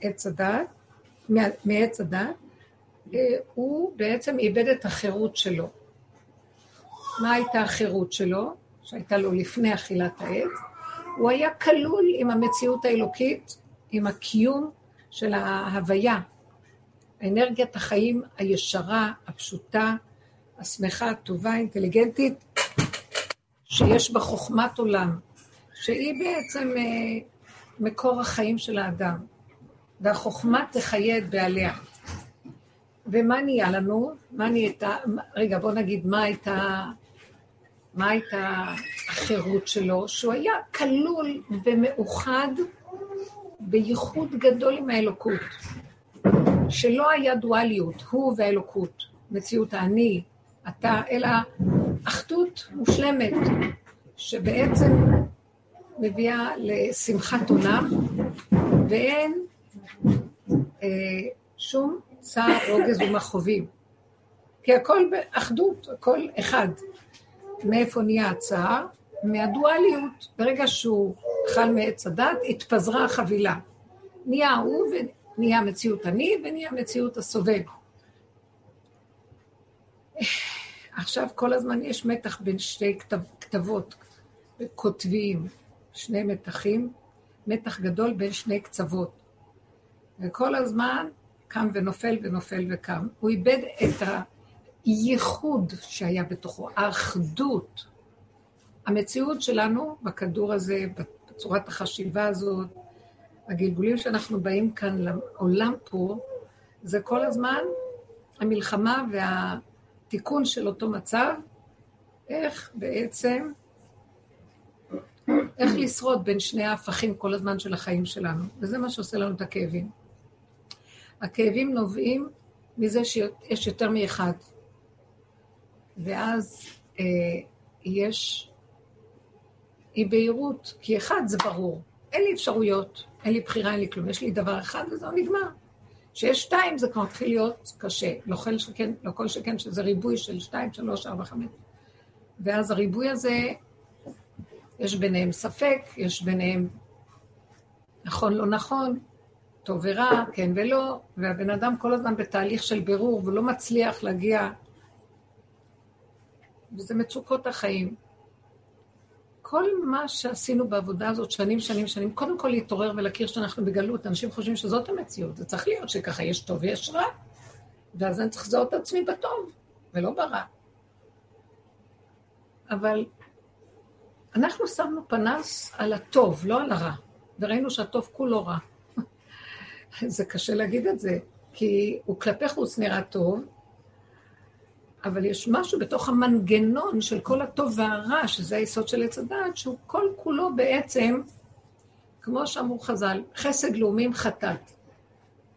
עץ הדת, מעץ הדת, אה, הוא בעצם איבד את החירות שלו. מה הייתה החירות שלו, שהייתה לו לפני אכילת העץ? הוא היה כלול עם המציאות האלוקית, עם הקיום של ההוויה, אנרגיית החיים הישרה, הפשוטה, השמחה, הטובה, האינטליגנטית, שיש בה חוכמת עולם, שהיא בעצם אה, מקור החיים של האדם, והחוכמה תחיה את בעליה. ומה נהיה לנו? מה נהייתה? רגע, בוא נגיד, מה הייתה, מה הייתה החירות שלו? שהוא היה כלול ומאוחד בייחוד גדול עם האלוקות. שלא היה דואליות, הוא והאלוקות, מציאות האני, אתה, אלא אחדות מושלמת, שבעצם מביאה לשמחת עולם, ואין שום צער, רוגז ומכאובים. כי הכל באחדות, הכל אחד. מאיפה נהיה הצער? מהדואליות. ברגע שהוא אכל מעץ הדת, התפזרה החבילה. נהיה הוא ונהיה מציאות אני ונהיה מציאות הסובב. עכשיו כל הזמן יש מתח בין שתי כתב, כתבות, כותבים, שני מתחים, מתח גדול בין שני קצוות. וכל הזמן קם ונופל ונופל וקם. הוא איבד את הייחוד שהיה בתוכו, האחדות. המציאות שלנו בכדור הזה, בצורת החשיבה הזאת, הגלגולים שאנחנו באים כאן לעולם פה, זה כל הזמן המלחמה והתיקון של אותו מצב, איך בעצם, איך לשרוד בין שני ההפכים כל הזמן של החיים שלנו. וזה מה שעושה לנו את הכאבים. הכאבים נובעים מזה שיש יותר מאחד. ואז אה, יש אי בהירות, כי אחד זה ברור. אין לי אפשרויות, אין לי בחירה, אין לי כלום. יש לי דבר אחד וזהו נגמר. כשיש שתיים זה כבר מתחיל להיות קשה. לא כל שכן, לא כל שכן שזה ריבוי של שתיים, שלוש, ארבע, חמש. ואז הריבוי הזה, יש ביניהם ספק, יש ביניהם נכון, לא נכון, טוב ורע, כן ולא, והבן אדם כל הזמן בתהליך של בירור, ולא מצליח להגיע, וזה מצוקות החיים. כל מה שעשינו בעבודה הזאת שנים, שנים, שנים, קודם כל להתעורר ולהכיר שאנחנו בגלות. אנשים חושבים שזאת המציאות. זה צריך להיות שככה יש טוב ויש רע. ואז אני צריך לזהות את עצמי בטוב, ולא ברע. אבל אנחנו שמנו פנס על הטוב, לא על הרע, וראינו שהטוב כולו רע. זה קשה להגיד את זה, כי הוא כלפי חוץ נראה טוב, אבל יש משהו בתוך המנגנון של כל הטוב והרע, שזה היסוד של עץ הדעת, שהוא כל כולו בעצם, כמו שאמרו חז"ל, חסד לאומים חטאת.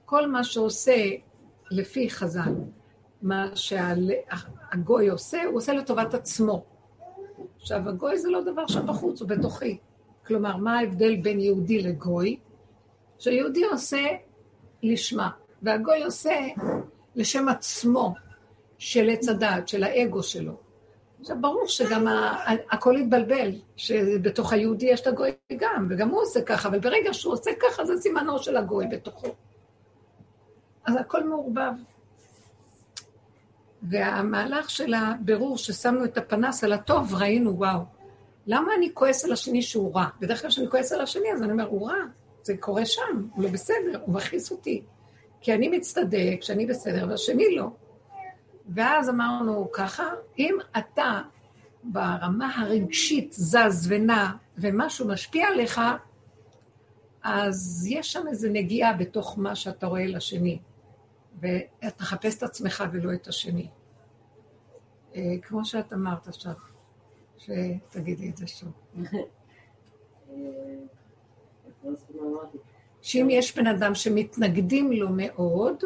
כל מה שעושה לפי חז"ל, מה שהגוי עושה, הוא עושה לטובת עצמו. עכשיו, הגוי זה לא דבר שם בחוץ, הוא בתוכי. כלומר, מה ההבדל בין יהודי לגוי? שיהודי עושה לשמה, והגוי עושה לשם עצמו. של עץ הדעת, של האגו שלו. עכשיו, ברור שגם הכל התבלבל, שבתוך היהודי יש את הגוי גם, וגם הוא עושה ככה, אבל ברגע שהוא עושה ככה, זה סימנו של הגוי בתוכו. אז הכל מעורבב. והמהלך של הבירור, ששמנו את הפנס על הטוב, ראינו, וואו, למה אני כועס על השני שהוא רע? בדרך כלל כשאני כועס על השני, אז אני אומר, הוא רע, זה קורה שם, הוא לא בסדר, הוא מכעיס אותי. כי אני מצטדק שאני בסדר והשני לא. ואז אמרנו ככה, אם אתה ברמה הרגשית זז ונע ומשהו משפיע עליך, אז יש שם איזו נגיעה בתוך מה שאתה רואה לשני, ואתה מחפש את עצמך ולא את השני. אה, כמו שאת אמרת עכשיו, שתגידי את זה שוב. שאם יש בן אדם שמתנגדים לו מאוד,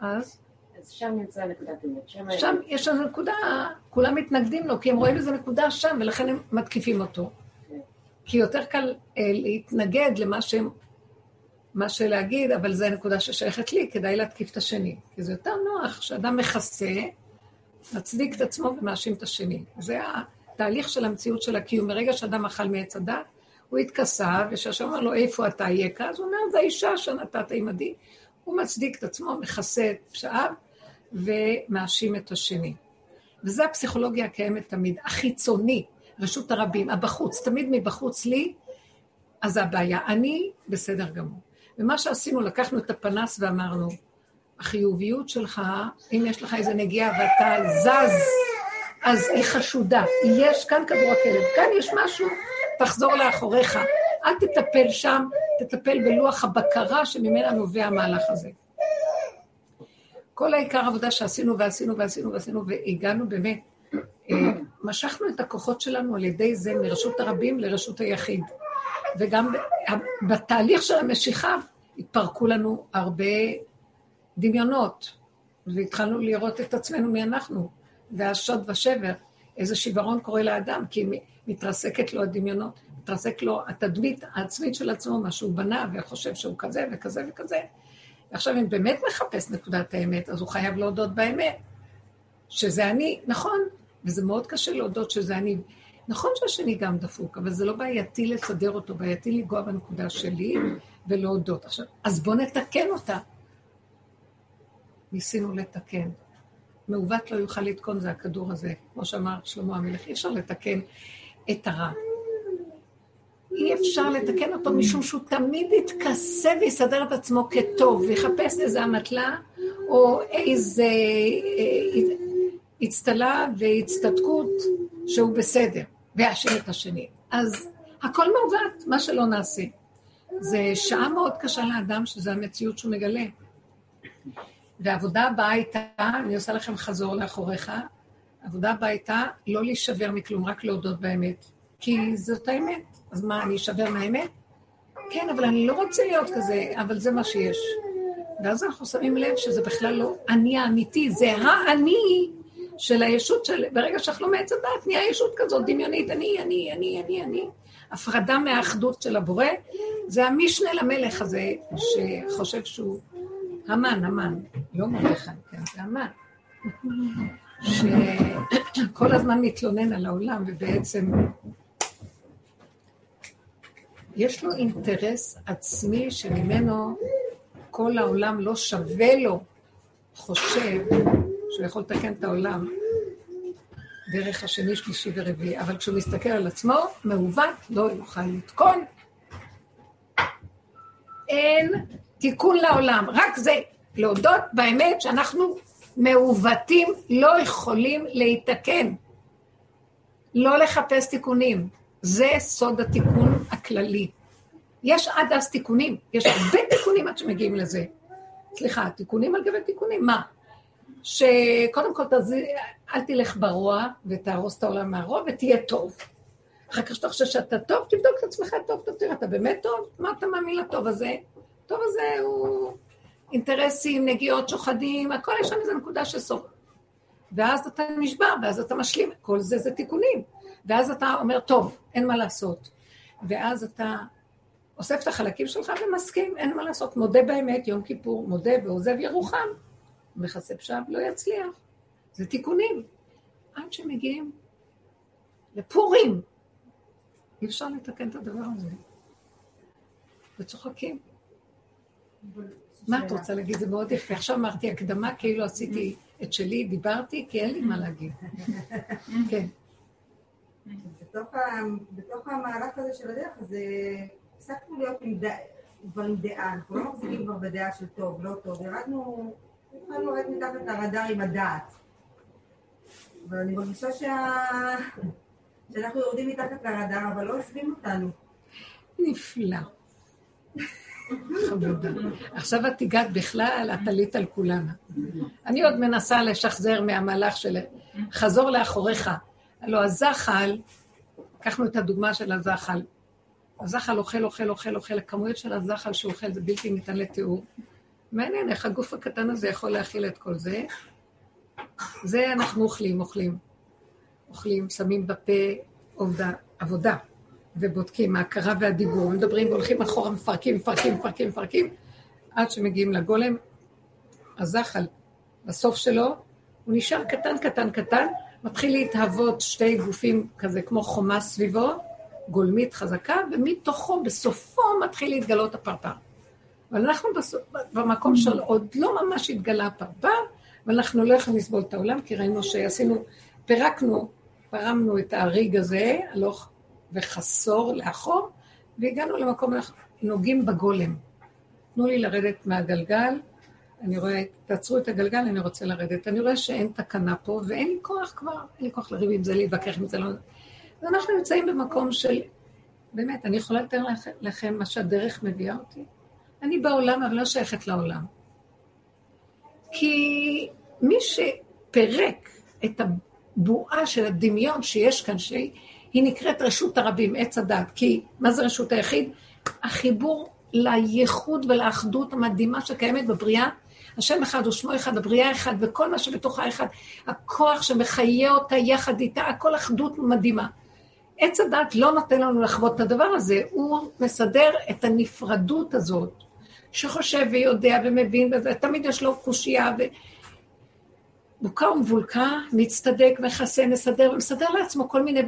אז... אז שם נמצא נקודת אמת. שם, שם יש לנו נקודה, כולם מתנגדים לו, כי הם רואים איזה נקודה שם, ולכן הם מתקיפים אותו. כן. כי יותר קל אה, להתנגד למה שהם, מה שלהגיד, אבל זו נקודה ששייכת לי, כדאי להתקיף את השני. כי זה יותר נוח שאדם מכסה, מצדיק את עצמו ומאשים את השני. זה התהליך של המציאות של הקיום. מרגע שאדם אכל מעץ הדת, הוא התכסה, ושהשם אמר לו, איפה אתה אייכה? אז הוא אומר, זה האישה שנתת עימדי. הוא מצדיק את עצמו, מכסה את פשעיו, ומאשים את השני. וזו הפסיכולוגיה הקיימת תמיד, החיצוני, רשות הרבים, הבחוץ, תמיד מבחוץ לי, אז הבעיה. אני בסדר גמור. ומה שעשינו, לקחנו את הפנס ואמרנו, החיוביות שלך, אם יש לך איזה נגיעה ואתה זז, אז היא חשודה. יש כאן כדור הכלב, כאן יש משהו, תחזור לאחוריך. אל תטפל שם, תטפל בלוח הבקרה שממנה נובע המהלך הזה. כל העיקר עבודה שעשינו ועשינו ועשינו ועשינו, והגענו באמת, אה, משכנו את הכוחות שלנו על ידי זה מרשות הרבים לרשות היחיד. וגם בתהליך של המשיכה התפרקו לנו הרבה דמיונות, והתחלנו לראות את עצמנו מי אנחנו, והשוד ושבר, איזה שיוורון קורה לאדם, כי מתרסקת לו הדמיונות, מתרסק לו התדמית העצמית של עצמו, מה שהוא בנה, וחושב שהוא כזה וכזה וכזה. ועכשיו, אם באמת מחפש נקודת האמת, אז הוא חייב להודות באמת, שזה אני, נכון, וזה מאוד קשה להודות שזה אני. נכון שהשני גם דפוק, אבל זה לא בעייתי לסדר אותו, בעייתי לנגוע בנקודה שלי ולהודות. עכשיו, אז בואו נתקן אותה. ניסינו לתקן. מעוות לא יוכל לתקון, זה הכדור הזה, כמו שאמר שלמה המלך, אי אפשר לתקן את הרע. אי אפשר לתקן אותו משום שהוא תמיד יתכסה ויסדר את עצמו כטוב, ויחפש איזה אמתלה או איזה אצטלה אה, והצטדקות שהוא בסדר, ויאשים את השני. אז הכל מעוות, מה שלא נעשה. זה שעה מאוד קשה לאדם, שזו המציאות שהוא מגלה. והעבודה הבאה הייתה, אני עושה לכם חזור לאחוריך, העבודה הבאה הייתה לא להישבר מכלום, רק להודות באמת. כי זאת האמת. אז מה, אני אשבר מהאמת? כן, אבל אני לא רוצה להיות כזה, אבל זה מה שיש. ואז אנחנו שמים לב שזה בכלל לא אני האמיתי, זה האני של הישות של... ברגע שאנחנו לא מעץ הדעת, נהיה ישות כזאת דמיונית, אני, אני, אני, אני, אני. הפרדה מהאחדות של הבורא, זה המשנה למלך הזה, שחושב שהוא המן, המן, לא מרדכי, כן, זה המן. שכל הזמן מתלונן על העולם, ובעצם יש לו אינטרס עצמי שממנו כל העולם לא שווה לו, חושב שהוא יכול לתקן את העולם דרך השני, שלישי ורביעי, אבל כשהוא מסתכל על עצמו, מעוות, לא יוכל לתקון. אין תיקון לעולם, רק זה, להודות באמת שאנחנו מעוותים, לא יכולים להתקן. לא לחפש תיקונים. זה סוד התיקון הכללי. יש עד אז תיקונים, יש הרבה תיקונים עד שמגיעים לזה. סליחה, תיקונים על גבי תיקונים, מה? שקודם כל תזי... אל תלך ברוע ותהרוס את העולם מהרוע ותהיה טוב. אחר כך שאתה חושב שאתה טוב, תבדוק את עצמך טוב, טוב, תראה, אתה באמת טוב? מה אתה מאמין לטוב הזה? טוב הזה הוא אינטרסים, נגיעות, שוחדים, הכל יש שם איזו נקודה של סוף. ואז אתה נשבר, ואז אתה משלים, כל זה זה תיקונים. ואז אתה אומר, טוב, אין מה לעשות. ואז אתה אוסף את החלקים שלך ומסכים, אין מה לעשות. מודה באמת, יום כיפור, מודה ועוזב ירוחם. מכסה פשעיו לא יצליח. זה תיקונים. עד שמגיעים לפורים. אי אפשר לתקן את הדבר הזה. וצוחקים. מה את רוצה להגיד? זה מאוד יפה. עכשיו אמרתי הקדמה, כאילו עשיתי את שלי, דיברתי, כי אין לי מה להגיד. כן. בתוך, המהלך הזה של הדרך, אז הפסקנו להיות עם דעה, כבר עם דעה, אנחנו לא מחזיקים כבר בדעה של טוב, לא טוב, ירדנו, התחלנו לרדת מתחת לרדאר עם הדעת. ואני מרגישה שה... שאנחנו יורדים מתחת לרדאר, אבל לא עוזבים אותנו. נפלא. עכשיו את הגעת בכלל, את עלית על כולנה. אני עוד מנסה לשחזר מהמהלך של חזור לאחוריך. הלוא הזחל, לקחנו את הדוגמה של הזחל. הזחל אוכל, אוכל, אוכל, אוכל, הכמויות של הזחל שהוא אוכל זה בלתי ניתן לתיאור. מעניין איך הגוף הקטן הזה יכול להכיל את כל זה. זה אנחנו אוכלים, אוכלים. אוכלים, שמים בפה עובדה, עבודה, ובודקים ההכרה והדיבור, מדברים והולכים אחורה, מפרקים, מפרקים, מפרקים, מפרקים, עד שמגיעים לגולם. הזחל, בסוף שלו, הוא נשאר קטן, קטן, קטן, מתחיל להתהוות שתי גופים כזה כמו חומה סביבו, גולמית חזקה, ומתוכו, בסופו, מתחיל להתגלות הפרפר. אבל אנחנו בסוף, במקום של עוד לא ממש התגלה הפרפר, ואנחנו לא יכולים לסבול את העולם, כי ראינו שעשינו, פירקנו, פרמנו את האריג הזה, הלוך וחסור לאחור, והגענו למקום, נוגעים בגולם. תנו לי לרדת מהגלגל, אני רואה, תעצרו את הגלגל, אני רוצה לרדת. אני רואה שאין תקנה פה, ואין לי כוח כבר, אין לי כוח לריב עם זה, להתווכח עם זה, לא... אז אנחנו נמצאים במקום של, באמת, אני יכולה לתאר לכם מה שהדרך מביאה אותי? אני בעולם, אבל לא שייכת לעולם. כי מי שפירק את הבועה של הדמיון שיש כאן, שהיא נקראת רשות הרבים, עץ הדת, כי מה זה רשות היחיד? החיבור לייחוד ולאחדות המדהימה שקיימת בבריאה. השם אחד ושמו אחד, הבריאה אחד, וכל מה שבתוכה אחד, הכוח שמחיה אותה יחד איתה, הכל אחדות מדהימה. עץ הדת לא נותן לנו לחוות את הדבר הזה, הוא מסדר את הנפרדות הזאת, שחושב ויודע ומבין, ותמיד יש לו קושייה, ו... בוקה ומבולקה, מצטדק, מכסה, מסדר, ומסדר לעצמו כל מיני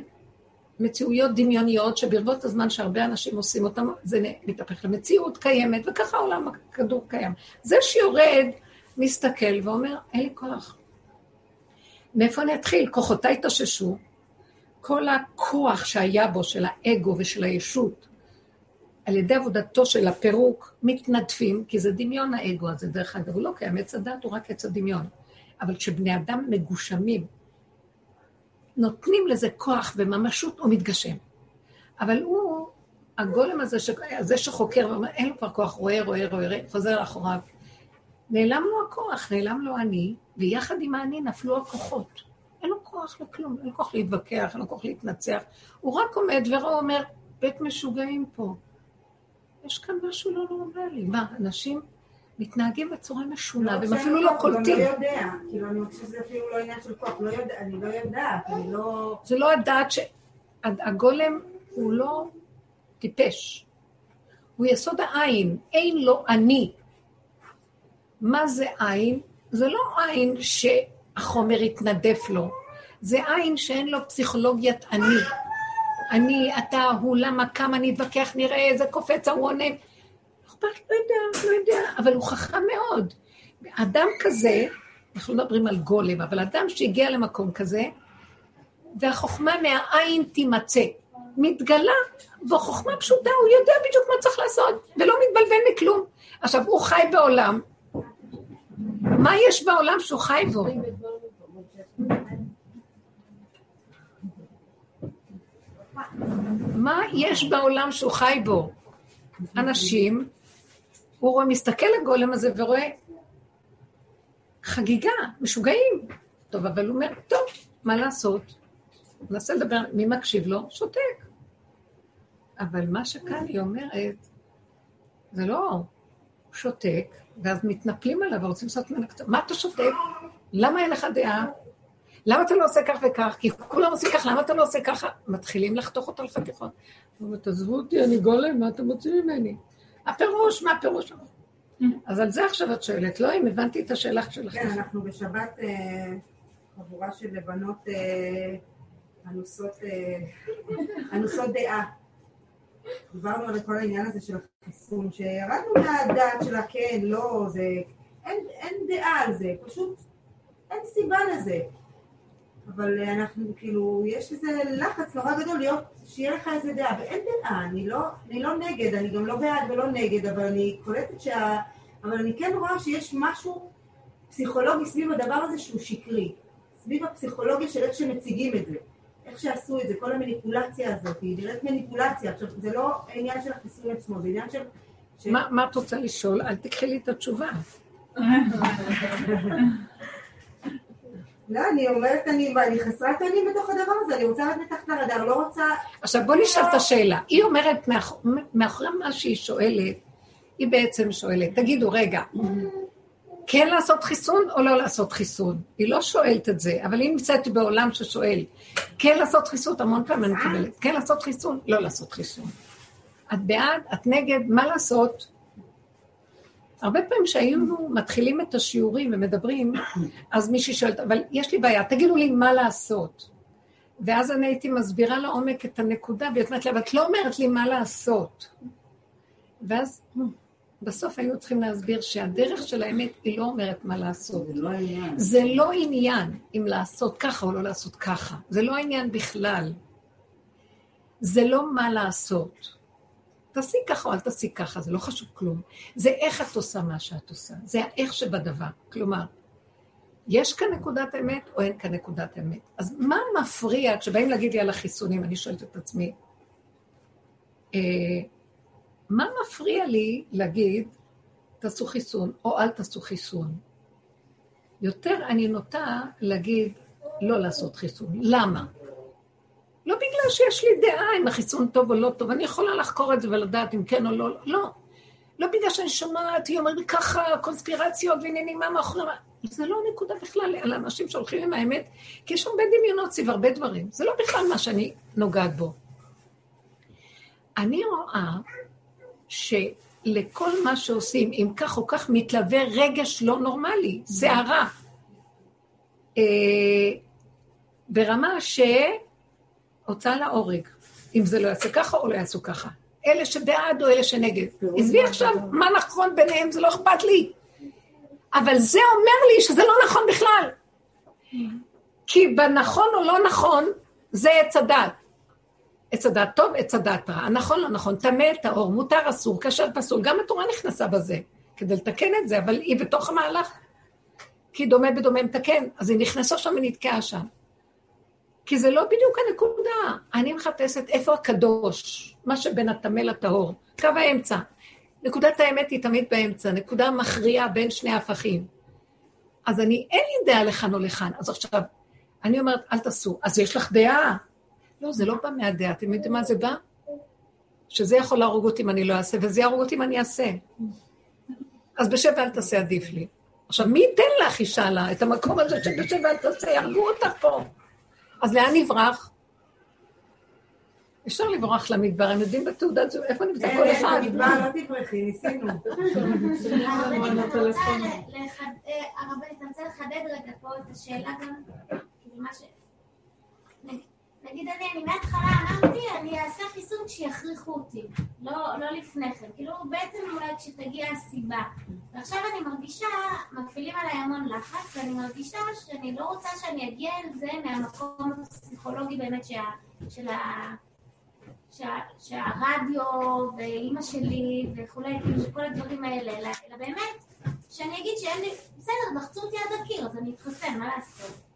מציאויות דמיוניות שברבות הזמן שהרבה אנשים עושים אותם, זה מתהפך למציאות קיימת, וככה העולם הכדור קיים. זה שיורד, מסתכל ואומר, אין לי כוח. מאיפה אני אתחיל? כוחותיי התאוששו, כל הכוח שהיה בו, של האגו ושל הישות, על ידי עבודתו של הפירוק, מתנדפים, כי זה דמיון האגו הזה, דרך אגב, הוא לא קיים, עץ הדת הוא רק עץ הדמיון. אבל כשבני אדם מגושמים, נותנים לזה כוח וממשות, הוא מתגשם. אבל הוא, הגולם הזה, ש... הזה שחוקר אין לו כבר כוח, רואה, רואה, רואה, חוזר לאחוריו. נעלם לו הכוח, נעלם לו אני, ויחד עם האני נפלו הכוחות. אין לו כוח לכלום, אין לו כוח להתווכח, אין לו כוח להתנצח. הוא רק עומד ואומר, בית משוגעים פה. יש כאן משהו לא נורמלי. מה, אנשים מתנהגים בצורה משונה, והם אפילו לא קולטים. אני לא יודע, כאילו, אני חושבת שזה אפילו לא עניין של כוח, לא אני לא יודעת, אני לא... זה לא הדעת ש... הגולם הוא לא טיפש. הוא יסוד העין, אין לו אני. מה זה עין? זה לא עין שהחומר יתנדף לו, זה עין שאין לו פסיכולוגיית אני. אני, אתה, הוא, למה, כמה, אני אתווכח, נראה איזה קופץ, ההוא עונה. אכפת, לא יודע, לא יודע, אבל הוא חכם מאוד. אדם כזה, אנחנו מדברים על גולם, אבל אדם שהגיע למקום כזה, והחוכמה מהעין תימצא. מתגלה, בחוכמה פשוטה, הוא יודע בדיוק מה צריך לעשות, ולא מתבלבל מכלום. עכשיו, הוא חי בעולם. מה יש בעולם שהוא חי בו? מה יש בעולם שהוא חי בו? אנשים הוא רואה, מסתכל לגולם הזה ורואה חגיגה, משוגעים. טוב, אבל הוא אומר, טוב, מה לעשות? מנסה לדבר, מי מקשיב לו? שותק. אבל מה שכאן היא אומרת, זה לא, שותק, ואז מתנפלים עליו ורוצים לעשות ממנו קצת, מה אתה שותק? למה אין לך דעה? למה אתה לא עושה כך וכך? כי כולם עושים כך, למה אתה לא עושה ככה? מתחילים לחתוך לחתיכות. הוא אומר, תעזבו אותי, אני גולם, מה אתם רוצים ממני? הפירוש, מה הפירוש? אז על זה עכשיו את שואלת, לא אם הבנתי את השאלה שלך. כן, אנחנו בשבת אה, חבורה של בנות אה, אנוסות אה, דעה. דיברנו על כל העניין הזה של החיסון, שירדנו מהדעת של הכן, לא, זה... אין דעה על זה, פשוט אין סיבה לזה. אבל אנחנו, כאילו, יש איזה לחץ נורא גדול להיות, שיהיה לך איזה דעה, ואין דעה, אני לא, אני לא נגד, אני גם לא בעד ולא נגד, אבל אני קולטת שה... אבל אני כן רואה שיש משהו פסיכולוגי סביב הדבר הזה שהוא שקרי. סביב הפסיכולוגיה של איך שמציגים את זה. איך שעשו את זה, כל המניפולציה הזאת, היא נראית מניפולציה. עכשיו, זה לא עניין של החיסון עצמו, זה עניין של... ש... מה, מה את רוצה לשאול? אל תקחי לי את התשובה. לא, אני אומרת, אני, אני חסרת אונים בתוך הדבר הזה, אני רוצה רק מתחת לרדאר, לא רוצה... עכשיו בוא נשאל את השאלה. היא אומרת, מאחורי מה שהיא שואלת, היא בעצם שואלת, תגידו, רגע, כן לעשות חיסון או לא לעשות חיסון? היא לא שואלת את זה, אבל היא נמצאת בעולם ששואל, כן לעשות חיסון, המון פעמים אני מקבלת, כן לעשות חיסון, לא לעשות חיסון. את בעד, את נגד, מה לעשות? הרבה פעמים שהיינו מתחילים את השיעורים ומדברים, אז מישהי שואלת, אבל יש לי בעיה, תגידו לי מה לעשות. ואז אני הייתי מסבירה לעומק את הנקודה, והיא אומרת לי, אבל את לא אומרת לי מה לעשות. ואז בסוף היינו צריכים להסביר שהדרך של האמת היא לא אומרת מה לעשות. זה לא העניין. זה לא עניין אם לעשות ככה או לא לעשות ככה. זה לא העניין בכלל. זה לא מה לעשות. תעשי ככה או אל תעשי ככה, זה לא חשוב כלום. זה איך את עושה מה שאת עושה. זה האיך שבדבר. כלומר, יש כאן נקודת אמת או אין כאן נקודת אמת. אז מה מפריע, כשבאים להגיד לי על החיסונים, אני שואלת את עצמי, אה, מה מפריע לי להגיד, תעשו חיסון או אל תעשו חיסון? יותר אני נוטה להגיד, לא לעשות חיסון. למה? לא בגלל שיש לי דעה אם החיסון טוב או לא טוב, אני יכולה לחקור את זה ולדעת אם כן או לא, לא. לא בגלל שאני שומעת, היא אומרת ככה, קונספירציות ועניינים, מה מאחורי. זה לא נקודה בכלל על אנשים שהולכים עם האמת, כי יש הרבה דמיונות סביב הרבה דברים. זה לא בכלל מה שאני נוגעת בו. אני רואה שלכל מה שעושים, אם כך או כך, מתלווה רגש לא נורמלי, סערה. אה, ברמה שהוצאה להורג, אם זה לא יעשה ככה או לא יעשו ככה. אלה שבעד או אלה שנגד. עזבי עכשיו מה נכון ביניהם, זה לא אכפת לי. אבל זה אומר לי שזה לא נכון בכלל. כי בנכון או לא נכון, זה עץ הדת. עץ הדת טוב, עץ הדת רע. הנכון, לא נכון, טמא, טהור, מותר, אסור, כשר, פסול. גם התורה נכנסה בזה, כדי לתקן את זה, אבל היא בתוך המהלך. כי דומה בדומה מתקן, אז היא נכנסה שם ונתקעה שם. כי זה לא בדיוק הנקודה. אני מחפשת איפה הקדוש, מה שבין הטמא לטהור, קו האמצע. נקודת האמת היא תמיד באמצע, נקודה מכריעה בין שני הפכים. אז אני, אין לי דעה לכאן או לכאן. אז עכשיו, אני אומרת, אל תעשו. אז יש לך דעה. לא, זה לא בא מהדעה. אתם יודעים מה זה בא? שזה יכול להרוג אותי אם אני לא אעשה, וזה יהרוג אותי אם אני אעשה. אז בשב ואל תעשה עדיף לי. עכשיו, מי ייתן לך, אישה לה, את המקום הזה של בשב ואל תעשה, יהרגו אותך פה. אז לאן נברח? אפשר לברוח למדבר, הם יודעים בתעודת זו, איפה נמצא כל אין, אחד? במדבר לא תברחי, ניסינו. הרבנית, אני אה, הרבנית, אני רוצה לחדד רגע פה את השאלה גם, כאילו מה ש... נג- נגיד אני, אני מההתחלה אמרתי, אני אעשה חיסון כשיכריחו אותי, לא, לא לפני כן, כאילו בעצם אולי כשתגיע הסיבה. ועכשיו אני מרגישה, מפעילים עליי המון לחץ, ואני מרגישה שאני לא רוצה שאני אגיע אל זה מהמקום הפסיכולוגי באמת שה, של ה... שה, שהרדיו ואימא שלי וכולי, כאילו שכל הדברים האלה, אלא, באמת, שאני אגיד שאין לי, בסדר, לחצו אותי עד הקיר, אז אני אתחסן, מה לעשות?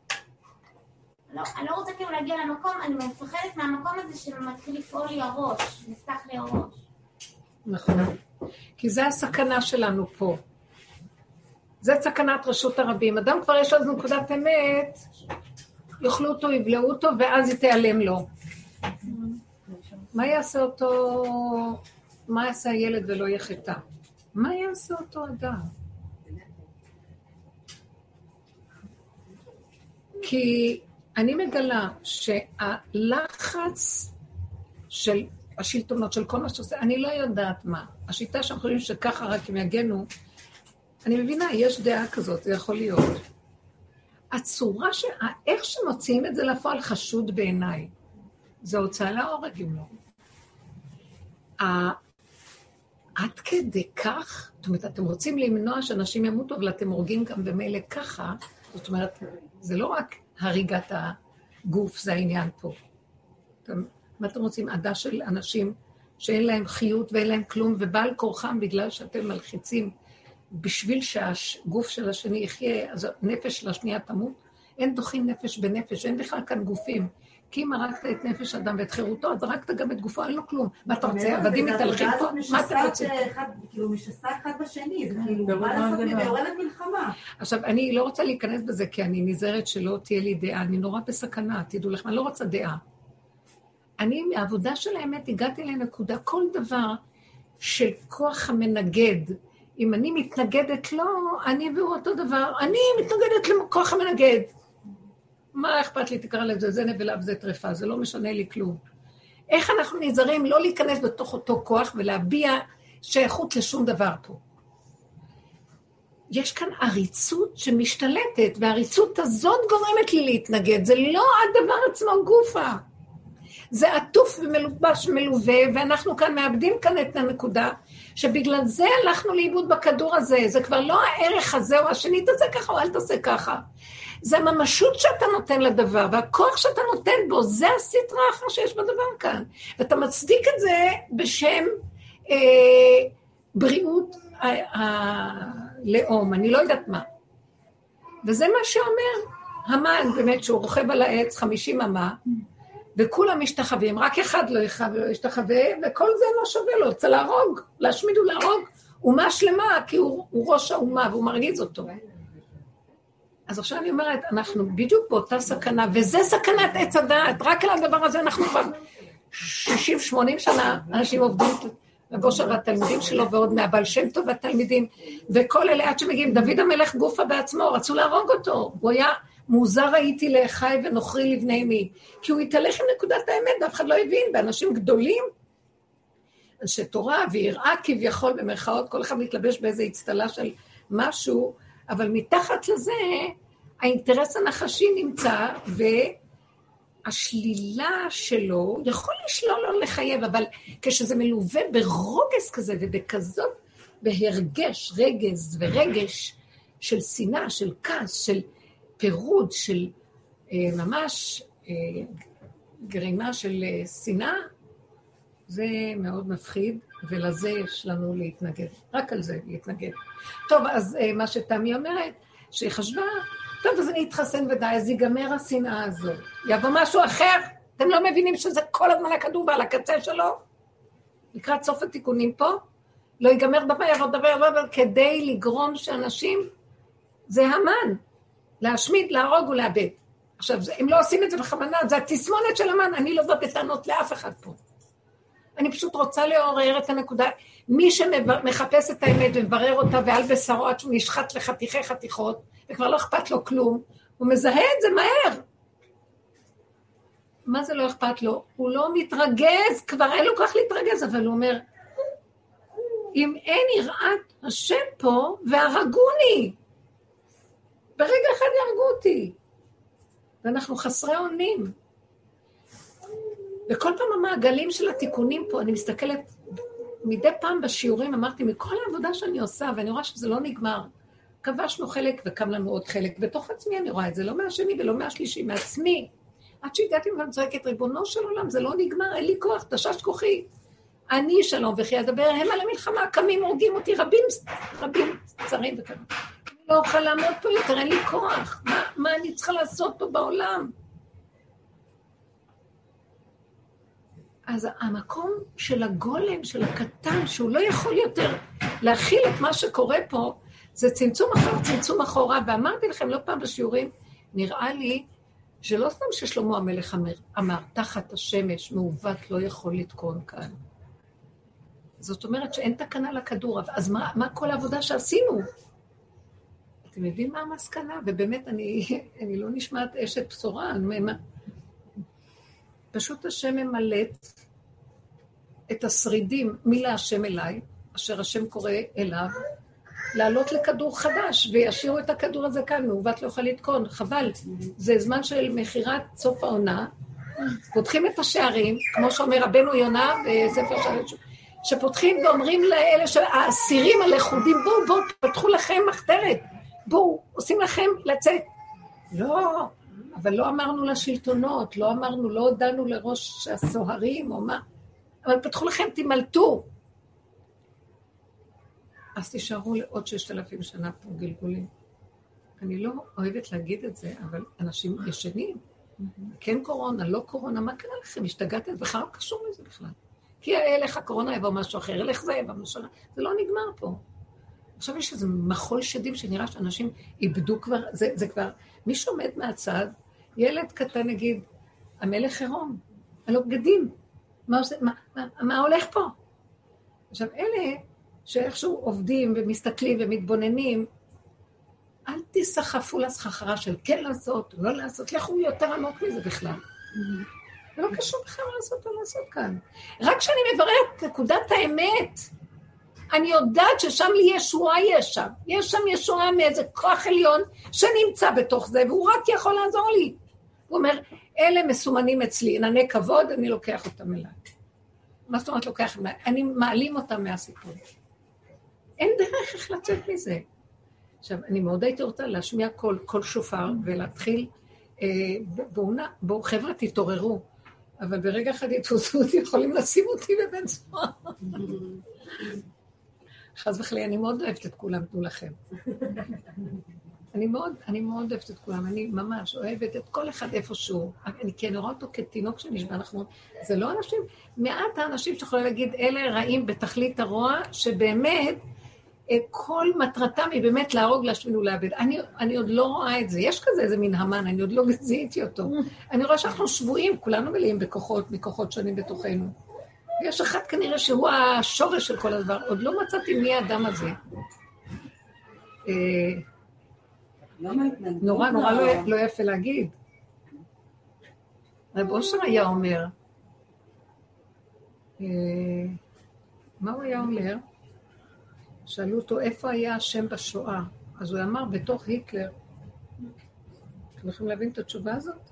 לא, אני לא רוצה כאילו להגיע למקום, אני מפחדת מהמקום הזה שמתחיל לפעול לי הראש, נפתח לי הראש. נכון. כי זה הסכנה שלנו פה. זה סכנת רשות הרבים. אדם כבר יש לו נקודת אמת, יאכלו אותו, יבלעו אותו, ואז היא תיעלם לו. מה יעשה אותו, מה יעשה הילד ולא יחטא? מה יעשה אותו אדם? כי אני מגלה שהלחץ של השלטונות, של כל מה שעושה, אני לא יודעת מה. השיטה שאנחנו חושבים שככה רק הם יגנו, אני מבינה, יש דעה כזאת, זה יכול להיות. הצורה, ש... איך שמוציאים את זה לפועל חשוד בעיניי. זה הוצאה להורג אם לא. עד כדי כך, זאת אומרת, אתם רוצים למנוע שאנשים ימותו, אבל אתם הורגים גם במילא ככה, זאת אומרת, זה לא רק הריגת הגוף, זה העניין פה. אתם, מה אתם רוצים? עדה של אנשים שאין להם חיות ואין להם כלום, ובעל כורחם בגלל שאתם מלחיצים בשביל שהגוף של השני יחיה, אז הנפש של השנייה תמות? אין דוחים נפש בנפש, אין בכלל כאן גופים. כי אם הרגת את נפש אדם ואת חירותו, אז הרגת גם את גופו, אין לו כלום. מה אתה רוצה, עבדים מתהלכים פה? מה אתה רוצה? כאילו משסה אחד בשני, זה כאילו, ברור מה לעשות, הדבר. מעוררת מלחמה. עכשיו, אני לא רוצה להיכנס בזה, כי אני נזהרת שלא תהיה לי דעה. אני נורא בסכנה, תדעו לכם, אני לא רוצה דעה. אני, מהעבודה של האמת, הגעתי לנקודה, כל דבר של כוח המנגד, אם אני מתנגדת לו, אני והוא אותו דבר. אני מתנגדת לכוח המנגד. מה אכפת לי, תקרא לזה, זה נבלה וזה טרפה, זה לא משנה לי כלום. איך אנחנו נזהרים לא להיכנס בתוך אותו כוח ולהביע שייכות לשום דבר פה. יש כאן עריצות שמשתלטת, והעריצות הזאת גורמת לי להתנגד. זה לא הדבר עצמו גופה. זה עטוף ומלובש מלווה, ואנחנו כאן מאבדים כאן את הנקודה, שבגלל זה הלכנו לאיבוד בכדור הזה. זה כבר לא הערך הזה או השני, תעשה ככה או אל תעשה ככה. זה הממשות שאתה נותן לדבר, והכוח שאתה נותן בו, זה הסטרה האחר שיש בדבר כאן. ואתה מצדיק את זה בשם אה, בריאות הלאום, אני לא יודעת מה. וזה מה שאומר המן, באמת, שהוא רוכב על העץ חמישים אמה, וכולם משתחווים, רק אחד לא ישתחווה, וכל זה לא שווה לו, רוצה להרוג, להשמיד ולהרוג אומה שלמה, כי הוא, הוא ראש האומה והוא מרגיז אותו. אז עכשיו אני אומרת, אנחנו בדיוק באותה סכנה, וזה סכנת עץ הדעת, רק על הדבר הזה אנחנו כבר 60-80 שנה, אנשים עובדים, וגושר והתלמידים שלו, ועוד מהבעל שם טוב והתלמידים, וכל אלה עד שמגיעים, דוד המלך גופה בעצמו, רצו להרוג אותו, הוא היה מוזר הייתי לאחי ונוכרי לבני אמי, כי הוא התהלך עם נקודת האמת, ואף אחד לא הבין, באנשים גדולים, אנשי תורה ויראה כביכול במרכאות, כל אחד מתלבש באיזה אצטלה של משהו, אבל מתחת לזה האינטרס הנחשי נמצא, והשלילה שלו יכול לשלול או לחייב, אבל כשזה מלווה ברוגז כזה ובכזאת, בהרגש, רגז ורגש של שנאה, של כעס, של פירוד, של אה, ממש אה, גרימה של אה, שנאה, זה מאוד מפחיד, ולזה יש לנו להתנגד. רק על זה להתנגד. טוב, אז אה, מה שתמי אומרת, שהיא חשבה, טוב, אז אני אתחסן ודאי, אז ייגמר השנאה הזו. יבוא משהו אחר, אתם לא מבינים שזה כל הזמן הכדור ועל הקצה שלו? לקראת סוף התיקונים פה, לא ייגמר דבר, יבוא דבר, יבוא דבר, כדי לגרום שאנשים, זה המן, להשמיד, להרוג ולאבד. עכשיו, הם לא עושים את זה בכוונה, זה התסמונת של המן, אני לא בא בטענות לאף אחד פה. אני פשוט רוצה לעורר את הנקודה. מי שמחפש את האמת ומברר אותה ועל בשרו עד שהוא נשחט לחתיכי חתיכות, וכבר לא אכפת לו כלום, הוא מזהה את זה מהר. מה זה לא אכפת לו? הוא לא מתרגז, כבר אין לו כוח להתרגז, אבל הוא אומר, אם אין יראת השם פה, והרגוני. ברגע אחד יהרגו אותי. ואנחנו חסרי אונים. וכל פעם המעגלים של התיקונים פה, אני מסתכלת, מדי פעם בשיעורים אמרתי, מכל העבודה שאני עושה, ואני רואה שזה לא נגמר, כבשנו חלק וקם לנו עוד חלק. בתוך עצמי אני רואה את זה, לא מהשני ולא מהשלישי, מעצמי. עד שהגעתי ואני צועקת, ריבונו של עולם, זה לא נגמר, אין לי כוח, תשש כוחי. אני שלום וכי אדבר, הם על המלחמה, קמים, הורגים אותי, רבים, רבים צרים וכאלה. אני לא אוכל לעמוד פה יותר, אין לי כוח. מה, מה אני צריכה לעשות פה בעולם? אז המקום של הגולם, של הקטן, שהוא לא יכול יותר להכיל את מה שקורה פה, זה צמצום אחר צמצום אחורה. ואמרתי לכם לא פעם בשיעורים, נראה לי שלא סתם ששלמה המלך אמר, אמר, תחת השמש מעוות לא יכול לתקון כאן. זאת אומרת שאין תקנה לכדור, אז מה, מה כל העבודה שעשינו? אתם יודעים מה המסקנה? ובאמת, אני, אני לא נשמעת אשת בשורה, אני, פשוט השם ממלט את השרידים מלהשם אליי, אשר השם קורא אליו, לעלות לכדור חדש, וישאירו את הכדור הזה כאן, מעוות לא יכול לתקון, חבל. זה זמן של מכירת סוף העונה, פותחים את השערים, כמו שאומר רבנו יונה בספר שערים, שפותחים ואומרים לאלה, האסירים הלכודים, בואו, בואו, פתחו לכם מחתרת, בואו, עושים לכם לצאת. לא, אבל לא אמרנו לשלטונות, לא אמרנו, לא הודענו לראש הסוהרים או מה, אבל פתחו לכם, תמלטו. אז תישארו לעוד ששת אלפים שנה פה גלגולים. אני לא אוהבת להגיד את זה, אבל אנשים ישנים. כן קורונה, לא קורונה, מה קרה לכם? השתגעתם? בכלל לא קשור לזה בכלל. כי ילך הקורונה יבוא משהו אחר, ילך זה יבוא משהו אחר. זה לא נגמר פה. עכשיו יש איזה מחול שדים שנראה שאנשים איבדו כבר, זה, זה כבר, מי שעומד מהצד, ילד קטן נגיד, המלך עירום, לו בגדים, מה, עושה, מה, מה, מה הולך פה? עכשיו, אלה שאיכשהו עובדים ומסתכלים ומתבוננים, אל תיסחפו לסחרחרה של כן לעשות, לא לעשות, לכו יותר עמוק מזה בכלל. זה לא קשור בכלל לעשות או לעשות כאן. רק כשאני מבררת את נקודת האמת, אני יודעת ששם לי ישועה יש שם. יש שם ישועה מאיזה כוח עליון שנמצא בתוך זה, והוא רק יכול לעזור לי. הוא אומר, אלה מסומנים אצלי, ענני כבוד, אני לוקח אותם אליי. מה זאת אומרת לוקח? אני מעלים אותם מהסיפור. אין דרך איך לצאת מזה. עכשיו, אני מאוד הייתי רוצה להשמיע קול, קול שופר, ולהתחיל, אה, בואו, בואו, חבר'ה, תתעוררו. אבל ברגע אחד יתפוסו אותי, יכולים לשים אותי בבן סוהר. חס וחלילה, אני מאוד אוהבת את כולם, תנו לכם. אני מאוד, אני מאוד אוהבת את כולם, אני ממש אוהבת את כל אחד איפשהו. אני כן רואה אותו כתינוק שנשבע, אנחנו... זה לא אנשים, מעט האנשים שיכולים להגיד, אלה רעים בתכלית הרוע, שבאמת, אה, כל מטרתם היא באמת להרוג, להשמין ולאבד. אני, אני עוד לא רואה את זה. יש כזה איזה מין המן, אני עוד לא זיהיתי אותו. אני רואה שאנחנו שבויים, כולנו מלאים בכוחות, מכוחות שונים בתוכנו. ויש אחד כנראה שהוא השורש של כל הדבר. עוד לא מצאתי מי האדם הזה. נורא נורא לא, לא יפה להגיד. רב אושר היה אומר, אה, מה הוא היה אומר? שאלו אותו, איפה היה השם בשואה? אז הוא אמר, בתוך היטלר. אתם יכולים להבין את התשובה הזאת?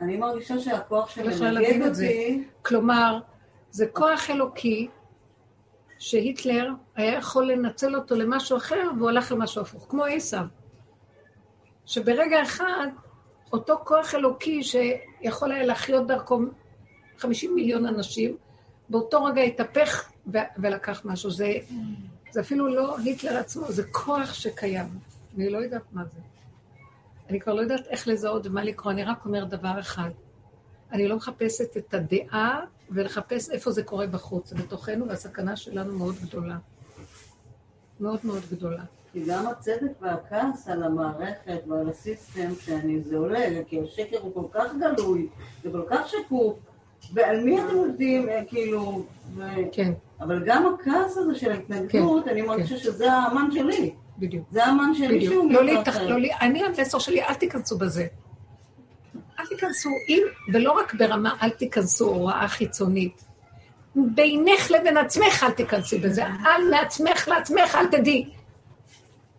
אני מרגישה שהכוח שמנגד אותי... כלומר, זה כוח אלוקי שהיטלר היה יכול לנצל אותו למשהו אחר, והוא הלך למשהו הפוך, כמו עשיו. שברגע אחד, אותו כוח אלוקי שיכול היה להחיות דרכו 50 מיליון אנשים, באותו רגע התהפך ולקח משהו. זה, זה אפילו לא היטלר עצמו, זה כוח שקיים. אני לא יודעת מה זה. אני כבר לא יודעת איך לזהות ומה לקרוא, אני רק אומר דבר אחד. אני לא מחפשת את הדעה ולחפש איפה זה קורה בחוץ. בתוכנו, והסכנה שלנו מאוד גדולה. מאוד מאוד גדולה. כי גם הצדק והכעס על המערכת ועל הסיסטם שאני, זה עולה, כי השקר הוא כל כך גלוי, זה כל כך שקוף, ועל מי אתם עובדים, אה, כאילו... ו... כן. אבל גם הכעס הזה של ההתנגדות, כן, אני מרגישה כן. שזה האמן שלי. בדיוק. זה האמן שלי בדיוק. שהוא לא להתח... לא לי, אני המסר שלי, אל תיכנסו בזה. אל תיכנסו, אם, ולא רק ברמה, אל תיכנסו הוראה חיצונית. בינך לבין עצמך אל תיכנסי בזה, אל מעצמך לעצמך, אל תדעי.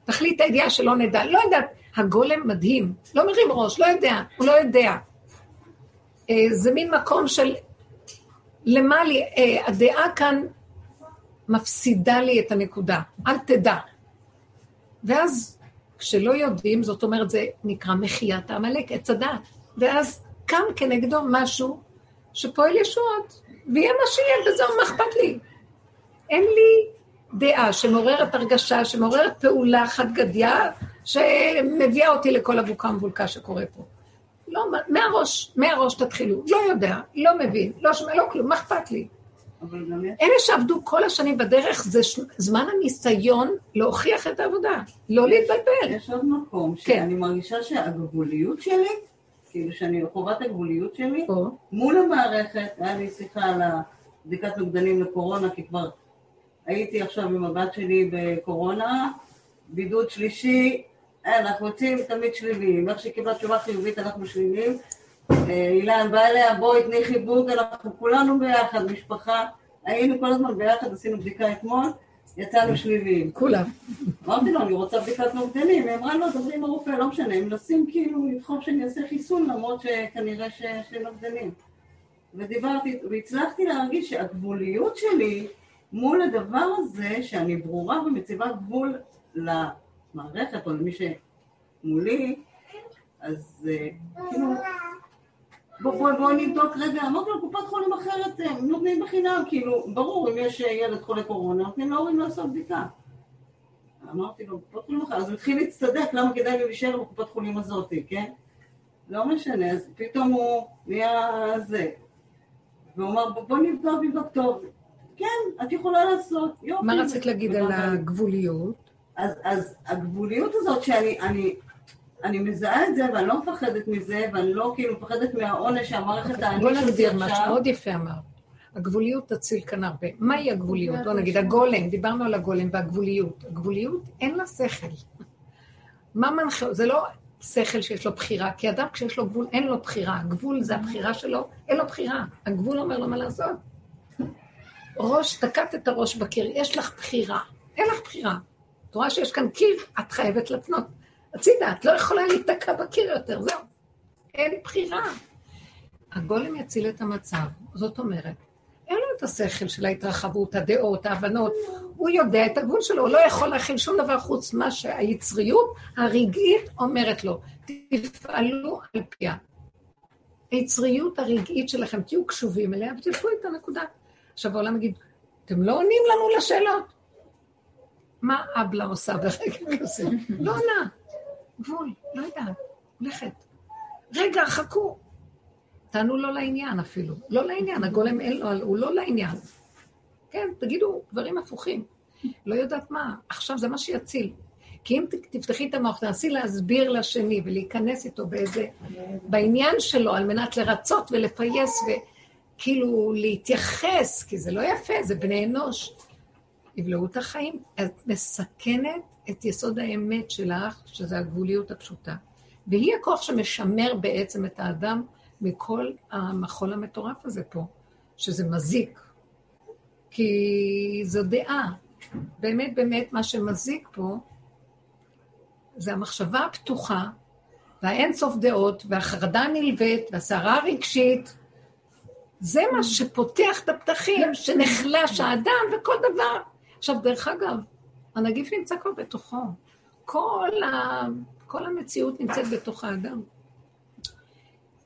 תחליט הידיעה שלא נדע. לא יודעת, הגולם מדהים, לא מרים ראש, לא יודע, הוא לא יודע. אה, זה מין מקום של למה לי, אה, הדעה כאן מפסידה לי את הנקודה, אל תדע. ואז כשלא יודעים, זאת אומרת, זה נקרא מחיית העמלק, עץ הדעת. ואז קם כנגדו משהו שפועל ישועות, ויהיה מה שיהיה, וזהו, מה אכפת לי? אין לי דעה שמעוררת הרגשה, שמעוררת פעולה חד גדיה, שמביאה אותי לכל הבוקה המבולקה שקורה פה. לא, מהראש, מהראש תתחילו. לא יודע, לא מבין, לא שומע, לא כלום, מה אכפת לי? אלה שעבדו כל השנים בדרך, זה זמן הניסיון להוכיח את העבודה, לא להתבלבל. יש עוד מקום, כן. שאני מרגישה שהגבוליות שלי, כאילו שאני חובת הגבוליות שלי, מול המערכת, היה לי שיחה על בדיקת נוגדנים לקורונה, כי כבר הייתי עכשיו עם הבת שלי בקורונה, בידוד שלישי, אנחנו יוצאים תמיד שליליים. איך שהיא קיבלה תשובה חיובית, אנחנו שליליים. אה, אילן בא אליה, בואי תני חיבוק, אנחנו כולנו ביחד, משפחה. היינו כל הזמן ביחד, עשינו בדיקה אתמול, יצאנו שליליים. כולם. אמרתי לו, אני רוצה בדיקת נוגדנים. היא אמרה, לא, דברי עם הרופא, לא משנה, הם מנסים כאילו לדחוף שאני אעשה חיסון, למרות שכנראה שיש לי נוגדנים. ודיברתי, והצלחתי להרגיש שהגבוליות שלי מול הדבר הזה, שאני ברורה ומציבה גבול למערכת או למי שמולי, אז אה, כאילו, בואי בוא, בוא נבדוק רגע, אמרתי לו, קופת חולים אחרת, הם אה, נותנים בחינם, כאילו, ברור, אם יש ילד חולה קורונה, נותנים להורים לעשות בדיקה. אמרתי לו, קופת חולים אחרת, אז הוא התחיל להצטדק, למה כדאי לי להישאר בקופת חולים הזאת, כן? לא משנה, אז פתאום הוא נהיה זה. והוא אמר, בוא נבדוק, נבדוק טוב. כן, את יכולה לעשות, יופי. מה רצית להגיד על הגבוליות? אז, אז הגבוליות הזאת שאני אני, אני מזהה את זה ואני לא מפחדת מזה ואני לא כאילו מפחדת מהעונש שהמערכת העניש בוא נגדיר משהו מאוד יפה אמר. הגבוליות תציל כאן הרבה. מהי הגבוליות? בוא נגיד, הגולם, דיברנו על הגולם והגבוליות. הגבוליות אין לה שכל. מה מנחה? זה לא שכל שיש לו בחירה, כי אדם כשיש לו גבול, אין לו בחירה. הגבול זה הבחירה שלו, אין לו בחירה. הגבול אומר לו מה לעשות. ראש, תקעת את הראש בקיר, יש לך בחירה. אין לך בחירה. את רואה שיש כאן קיר, את חייבת לפנות. הצידה, את לא יכולה להיתקע בקיר יותר, זהו. אין בחירה. הגולם יציל את המצב. זאת אומרת, אין לו את השכל של ההתרחבות, הדעות, ההבנות. הוא יודע את הגבול שלו, הוא לא יכול להכיל שום דבר חוץ מה שהיצריות הרגעית אומרת לו. תפעלו על פיה. היצריות הרגעית שלכם, תהיו קשובים אליה ותלכו את הנקודה. עכשיו העולם יגיד, אתם לא עונים לנו לשאלות. מה אבלה עושה ברגע כזה? לא עונה. גבול, לא יודעת, הולכת. רגע, חכו. תענו לא לעניין אפילו. לא לעניין, הגולם אין לו, הוא לא לעניין. כן, תגידו דברים הפוכים. לא יודעת מה, עכשיו זה מה שיציל. כי אם תפתחי את המוח, תנסי להסביר לשני ולהיכנס איתו באיזה... בעניין שלו, על מנת לרצות ולפייס וכאילו להתייחס, כי זה לא יפה, זה בני אנוש. יבלעו את החיים. את מסכנת את יסוד האמת שלך, שזה הגבוליות הפשוטה. והיא הכוח שמשמר בעצם את האדם מכל המחול המטורף הזה פה, שזה מזיק. כי זו דעה. באמת באמת מה שמזיק פה זה המחשבה הפתוחה והאין סוף דעות והחרדה הנלווית והסערה הרגשית. זה מה שפותח את הפתחים, שנחלש האדם וכל דבר. עכשיו, דרך אגב, הנגיף נמצא כבר בתוכו. כל, ה... כל המציאות נמצאת בתוך האדם.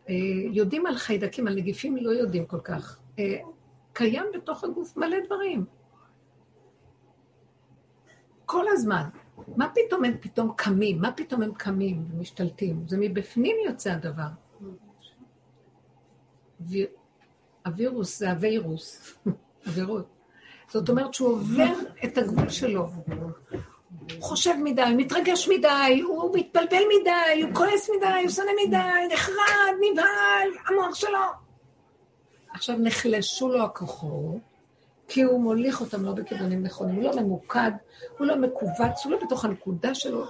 אה, יודעים על חיידקים, על נגיפים לא יודעים כל כך. אה, קיים בתוך הגוף מלא דברים. כל הזמן. מה פתאום הם פתאום קמים? מה פתאום הם קמים ומשתלטים? זה מבפנים יוצא הדבר. הווירוס זה הווירוס, עבירות. זאת אומרת שהוא עובר את הגבול שלו. הוא חושב מדי, הוא מתרגש מדי, הוא מתבלבל מדי, הוא כועס מדי, הוא שונא מדי, נחרד, נבהל, המוח שלו. עכשיו נחלשו לו הכוחות, כי הוא מוליך אותם לא בכיוונים נכונים, הוא לא ממוקד, הוא לא מכווץ, הוא לא בתוך הנקודה שלו,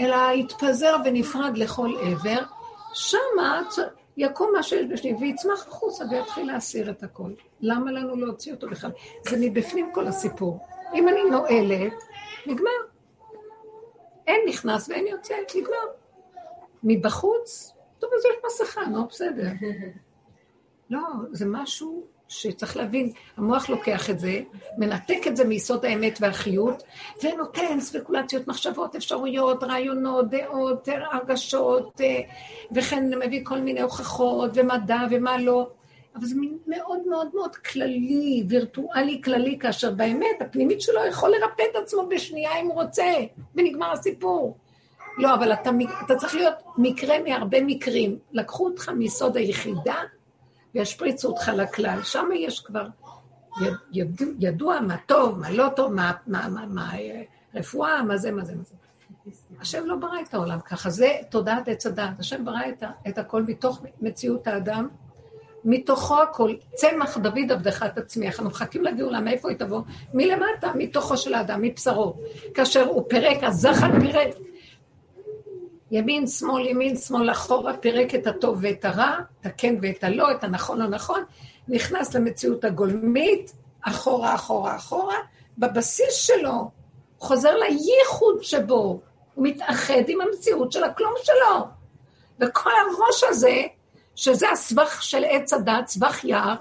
אלא התפזר ונפרד לכל עבר, שמה יקום מה שיש בשני, ויצמח החוצה ויתחיל להסיר את הכל. למה לנו להוציא אותו בכלל? זה מבפנים כל הסיפור. אם אני נועלת, נגמר. אין נכנס ואין יוצא, נגמר. מבחוץ, טוב, אז יש מסכה, נו, בסדר. לא, זה משהו שצריך להבין, המוח לוקח את זה, מנתק את זה מיסוד האמת והחיות, ונותן ספקולציות, מחשבות, אפשרויות, רעיונות, דעות, הרגשות, אה, וכן מביא כל מיני הוכחות, ומדע ומה לא. אבל זה מאוד מאוד מאוד כללי, וירטואלי כללי, כאשר באמת הפנימית שלו יכול לרפא את עצמו בשנייה אם הוא רוצה, ונגמר הסיפור. לא, אבל אתה, אתה צריך להיות מקרה מהרבה מקרים. לקחו אותך מיסוד היחידה, וישפריצו אותך לכלל. שם יש כבר ידוע, ידוע מה טוב, מה לא טוב, מה, מה, מה, מה רפואה, מה זה, מה זה, מה זה. השם לא ברא את העולם ככה, זה תודעת עץ הדעת. השם ברא את, את הכל מתוך מציאות האדם, מתוכו הכל. צמח דוד עבדך תצמיח. אנחנו מחכים לגאולה, מאיפה היא תבוא? מלמטה, מתוכו של האדם, מבשרו. כאשר הוא פירק, הזחל פירק. ימין, שמאל, ימין, שמאל, אחורה, פירק את הטוב ואת הרע, את הכן ואת הלא, את הנכון הנכון, נכנס למציאות הגולמית, אחורה, אחורה, אחורה, בבסיס שלו, חוזר לייחוד שבו, הוא מתאחד עם המציאות של הכלום שלו. וכל הראש הזה, שזה הסבך של עץ הדת, סבך יער,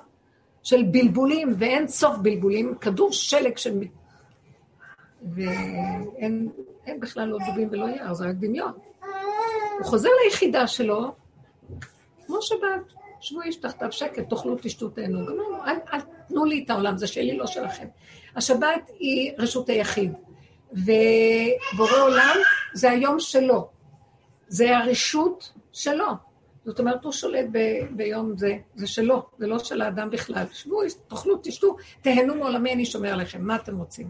של בלבולים, ואין סוף בלבולים, כדור שלג של... ואין בכלל לא דובים ולא יער, זה רק דמיון. הוא חוזר ליחידה שלו, כמו שבת, שבו איש תחתיו שקט, תאכלו, תשתו, תהנו. גמרנו, אל, אל תנו לי את העולם, זה שלי, לא שלכם. השבת היא רשות היחיד, ובורא עולם זה היום שלו. זה הרשות שלו. זאת אומרת, הוא שולט ב, ביום זה, זה שלו, זה לא של האדם בכלל. שבו, תאכלו, תשתו, תהנו מעולמי, אני שומר עליכם, מה אתם רוצים?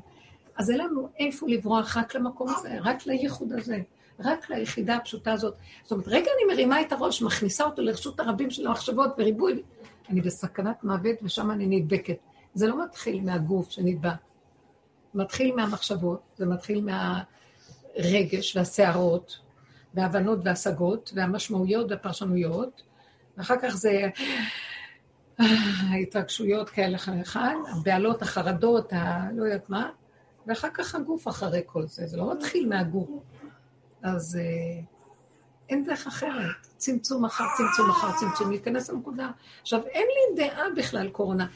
אז אין לנו איפה לברוח רק למקום הזה, רק לייחוד הזה. רק ליחידה הפשוטה הזאת. זאת אומרת, רגע אני מרימה את הראש, מכניסה אותו לרשות הרבים של המחשבות וריבוי, אני בסכנת מוות ושם אני נדבקת. זה לא מתחיל מהגוף שנדבק, מתחיל מהמחשבות, זה מתחיל מהרגש והסערות, וההבנות וההשגות, והמשמעויות והפרשנויות, ואחר כך זה ההתרגשויות כאלה אחד, הבעלות, החרדות, הלא יודעת מה, ואחר כך הגוף אחרי כל זה, זה לא מתחיל מהגוף. אז אה, אין דרך אחרת. צמצום אחר צמצום אחר צמצום, להיכנס לנקודה. עכשיו, אין לי דעה בכלל קורונה.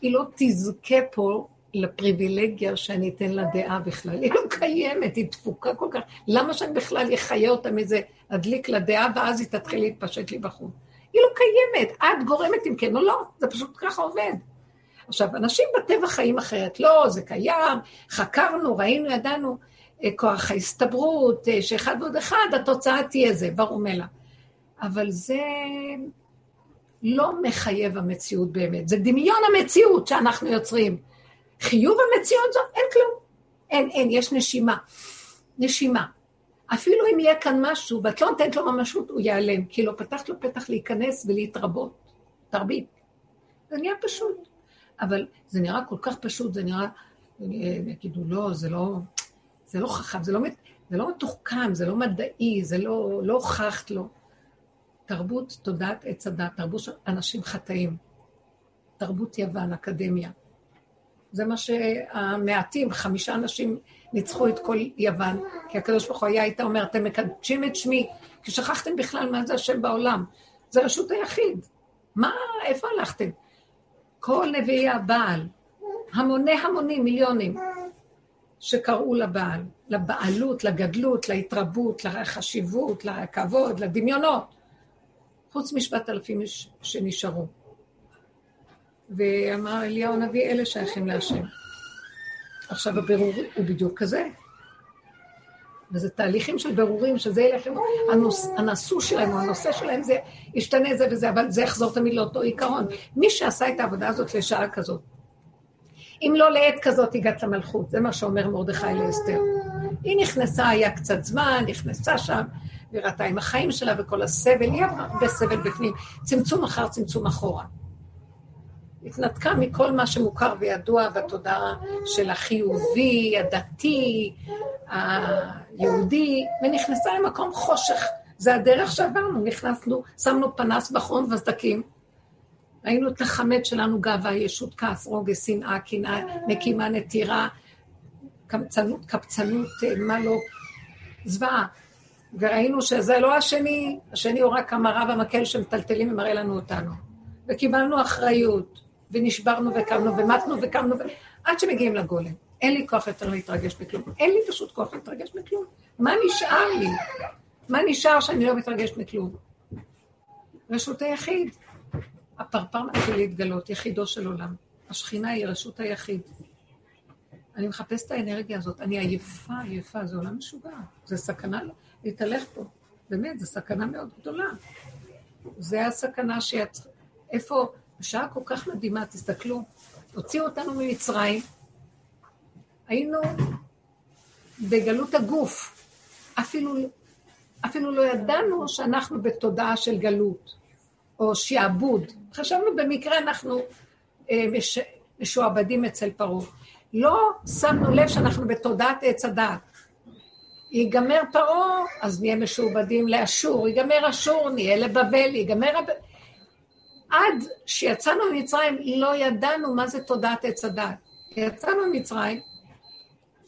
היא לא תזכה פה לפריבילגיה שאני אתן לה דעה בכלל. היא לא קיימת, היא דפוקה כל כך. למה שאני בכלל אחיה אותה מזה, אדליק לה דעה, ואז היא תתחיל להתפשט לי בחוץ? היא לא קיימת. את גורמת אם כן או לא, זה פשוט ככה עובד. עכשיו, אנשים בטבע חיים אחרת. לא, זה קיים, חקרנו, ראינו, ידענו. אה, כוח ההסתברות, אה, שאחד ועוד אחד, התוצאה תהיה זה, ברור מלה. אבל זה לא מחייב המציאות באמת, זה דמיון המציאות שאנחנו יוצרים. חיוב המציאות זאת, אין כלום. אין, אין, יש נשימה. נשימה. אפילו אם יהיה כאן משהו, ואת לא נותנת לו ממשות, הוא ייעלם, כי לא פתחת לו פתח להיכנס ולהתרבות. תרבית. זה נהיה פשוט. אבל זה נראה כל כך פשוט, זה נראה, יגידו, לא, זה לא, זה לא חכם, זה לא, זה לא מתוחכם, זה לא מדעי, זה לא, לא הוכחת לו. תרבות תודעת עץ הדת, תרבות של אנשים חטאים, תרבות יוון, אקדמיה. זה מה שהמעטים, חמישה אנשים ניצחו את כל יוון, כי הקדוש ברוך הוא היה איתה אומר, אתם מקדשים את שמי, כי שכחתם בכלל מה זה השם בעולם. זה רשות היחיד. מה, איפה הלכתם? כל נביאי הבעל, המוני המונים, מיליונים, שקראו לבעל, לבעלות, לגדלות, להתרבות, לחשיבות, לכבוד, לדמיונות. חוץ משבעת אלפים שנשארו. ואמר אליהו הנביא, אלה שייכים להשם. עכשיו הבירור הוא בדיוק כזה. וזה תהליכים של בירורים, שזה ילך, הנוס, הנשוא שלהם, הנושא שלהם, זה ישתנה זה וזה, אבל זה יחזור תמיד לאותו עיקרון. מי שעשה את העבודה הזאת לשעה כזאת, אם לא לעת כזאת הגעת למלכות, זה מה שאומר מרדכי לאסתר. היא נכנסה, היה קצת זמן, נכנסה שם, וראתה עם החיים שלה וכל הסבל, היא עברה הרבה סבל בפנים, צמצום אחר צמצום אחורה. התנתקה מכל מה שמוכר וידוע בתודעה של החיובי, הדתי, היהודי, ונכנסה למקום חושך. זה הדרך שעברנו, נכנסנו, שמנו פנס בחום וסדקים. ראינו את החמץ שלנו, גאווה, ישות, כעס, רוגז, שנאה, קנאה, נקימה, נטירה, קמצנות, קפצנות, מה לא, זוועה. וראינו שזה לא השני, השני הוא רק המראה והמקל שמטלטלים ומראה לנו אותנו. וקיבלנו אחריות, ונשברנו וקמנו, ומתנו וקמנו, ו... עד שמגיעים לגולם. אין לי כוח יותר להתרגש בכלום. אין לי פשוט כוח להתרגש בכלום. מה נשאר לי? מה נשאר שאני לא מתרגש מכלום? רשות היחיד. הפרפר מתחיל להתגלות, יחידו של עולם. השכינה היא רשות היחיד. אני מחפש את האנרגיה הזאת. אני עייפה, עייפה, זה עולם משוגע. זה סכנה להתהלך פה. באמת, זו סכנה מאוד גדולה. זה הסכנה שיצ... איפה, בשעה כל כך מדהימה, תסתכלו, הוציאו אותנו ממצרים, היינו בגלות הגוף. אפילו, אפילו לא ידענו שאנחנו בתודעה של גלות, או שעבוד. חשבנו במקרה אנחנו אה, מש, משועבדים אצל פרעה. לא שמנו לב שאנחנו בתודעת עץ הדעת. ייגמר פרעה, אז נהיה משועבדים לאשור, ייגמר אשור, נהיה לבבל, ייגמר... עד שיצאנו ממצרים לא ידענו מה זה תודעת עץ הדעת. יצאנו ממצרים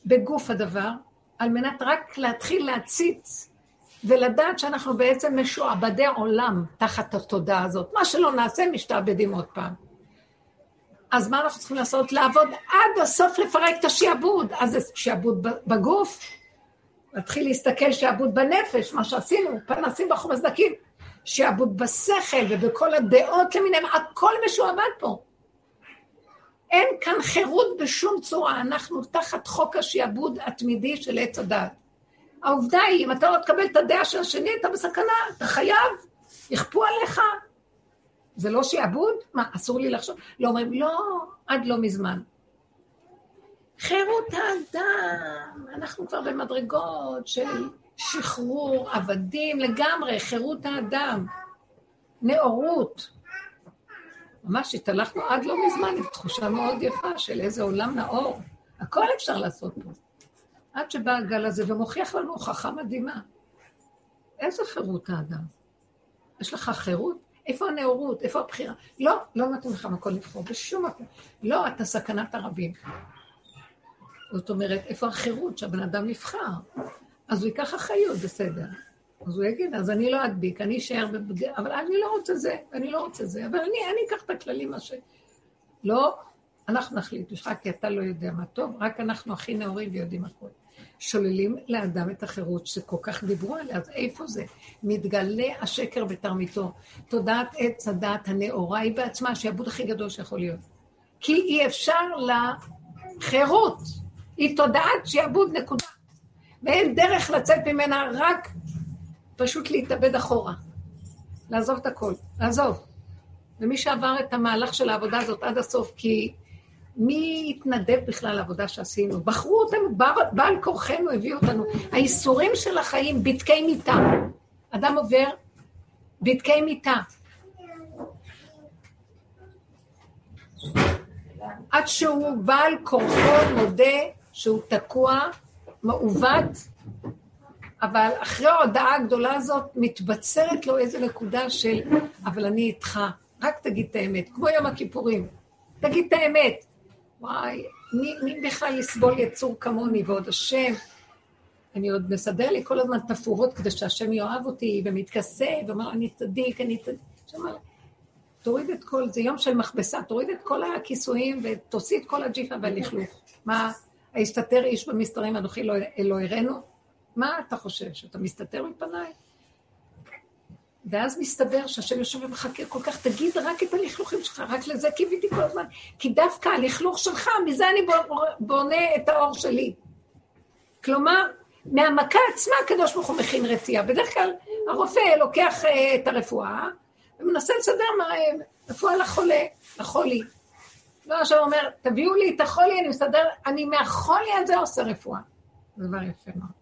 בגוף הדבר, על מנת רק להתחיל להציץ ולדעת שאנחנו בעצם משועבדי עולם תחת התודעה הזאת. מה שלא נעשה, משתעבדים עוד פעם. אז מה אנחנו צריכים לעשות? לעבוד עד הסוף לפרק את השיעבוד. אז זה שיעבוד בגוף, להתחיל להסתכל שיעבוד בנפש, מה שעשינו, פנסים בחומזדקים, שיעבוד בשכל ובכל הדעות למיניהם, הכל משועבד פה. אין כאן חירות בשום צורה, אנחנו תחת חוק השיעבוד התמידי של עץ הדת. העובדה היא, אם אתה לא תקבל את הדעה של השני, אתה בסכנה, אתה חייב, יכפו עליך. זה לא שיעבוד? מה, אסור לי לחשוב? לא אומרים, לא, עד לא מזמן. חירות האדם, אנחנו כבר במדרגות של שחרור עבדים לגמרי, חירות האדם, נאורות. ממש התהלכנו עד לא מזמן עם תחושה מאוד יפה של איזה עולם נאור. הכל אפשר לעשות פה. עד שבא הגל הזה ומוכיח לנו הוכחה מדהימה. איזה חירות האדם? יש לך חירות? איפה הנאורות? איפה הבחירה? לא, לא נותנים לך מקום לבחור בשום מקום. לא, אתה סכנת הרבים. זאת אומרת, איפה החירות שהבן אדם יבחר? אז הוא ייקח אחריות, בסדר. אז הוא יגיד, אז אני לא אדביק, אני אשאר בבגד... אבל אני לא רוצה זה, אני לא רוצה זה, אבל אני, אני אקח את הכללים, מה ש... לא, אנחנו נחליט בשבילך, כי אתה לא יודע מה טוב, רק אנחנו הכי נאורים ויודעים הכול. שוללים לאדם את החירות שכל כך דיברו עליה, אז איפה זה? מתגלה השקר בתרמיתו. תודעת עץ הדת הנאורה היא בעצמה השעבוד הכי גדול שיכול להיות. כי אי אפשר לחירות. היא תודעת שעבוד נקודה. ואין דרך לצאת ממנה רק פשוט להתאבד אחורה. לעזוב את הכל, לעזוב. ומי שעבר את המהלך של העבודה הזאת עד הסוף, כי מי התנדב בכלל לעבודה שעשינו? בחרו אותנו, בעל כורחנו הביא אותנו. האיסורים של החיים, בדקי מיטה. אדם עובר בדקי מיטה. עד שהוא בעל כורחו מודה שהוא תקוע, מעוות, אבל אחרי ההודעה הגדולה הזאת מתבצרת לו איזו נקודה של, אבל אני איתך, רק תגיד את האמת, כמו יום הכיפורים, תגיד את האמת. וואי, מי, מי בכלל יסבול יצור כמוני, ועוד השם, אני עוד מסדר לי כל הזמן תפאורות כדי שהשם יאהב אותי, ומתכסה, ואומר, אני צדיק, אני צדיק. שמה, תוריד את כל, זה יום של מכבסה, תוריד את כל הכיסויים ותוציא את כל הג'יפה והלכלוך. מה, היסתתר איש במסתרים, אנוכי לא, לא הראנו? מה אתה חושב, שאתה מסתתר מפניי? ואז מסתבר שהשם יושב ומחכה כל כך, תגיד רק את הלכלוכים שלך, רק לזה קיוויתי כל הזמן. כי דווקא הלכלוך שלך, מזה אני בונה את האור שלי. כלומר, מהמכה עצמה הקדוש ברוך הוא מכין רתיעה. בדרך כלל הרופא לוקח אה, את הרפואה ומנסה לסדר אה, רפואה לחולה, לחולי. לא, עכשיו אומר, תביאו לי את החולי, אני מסדר, אני מהחולי הזה עושה רפואה. זה דבר יפה מאוד.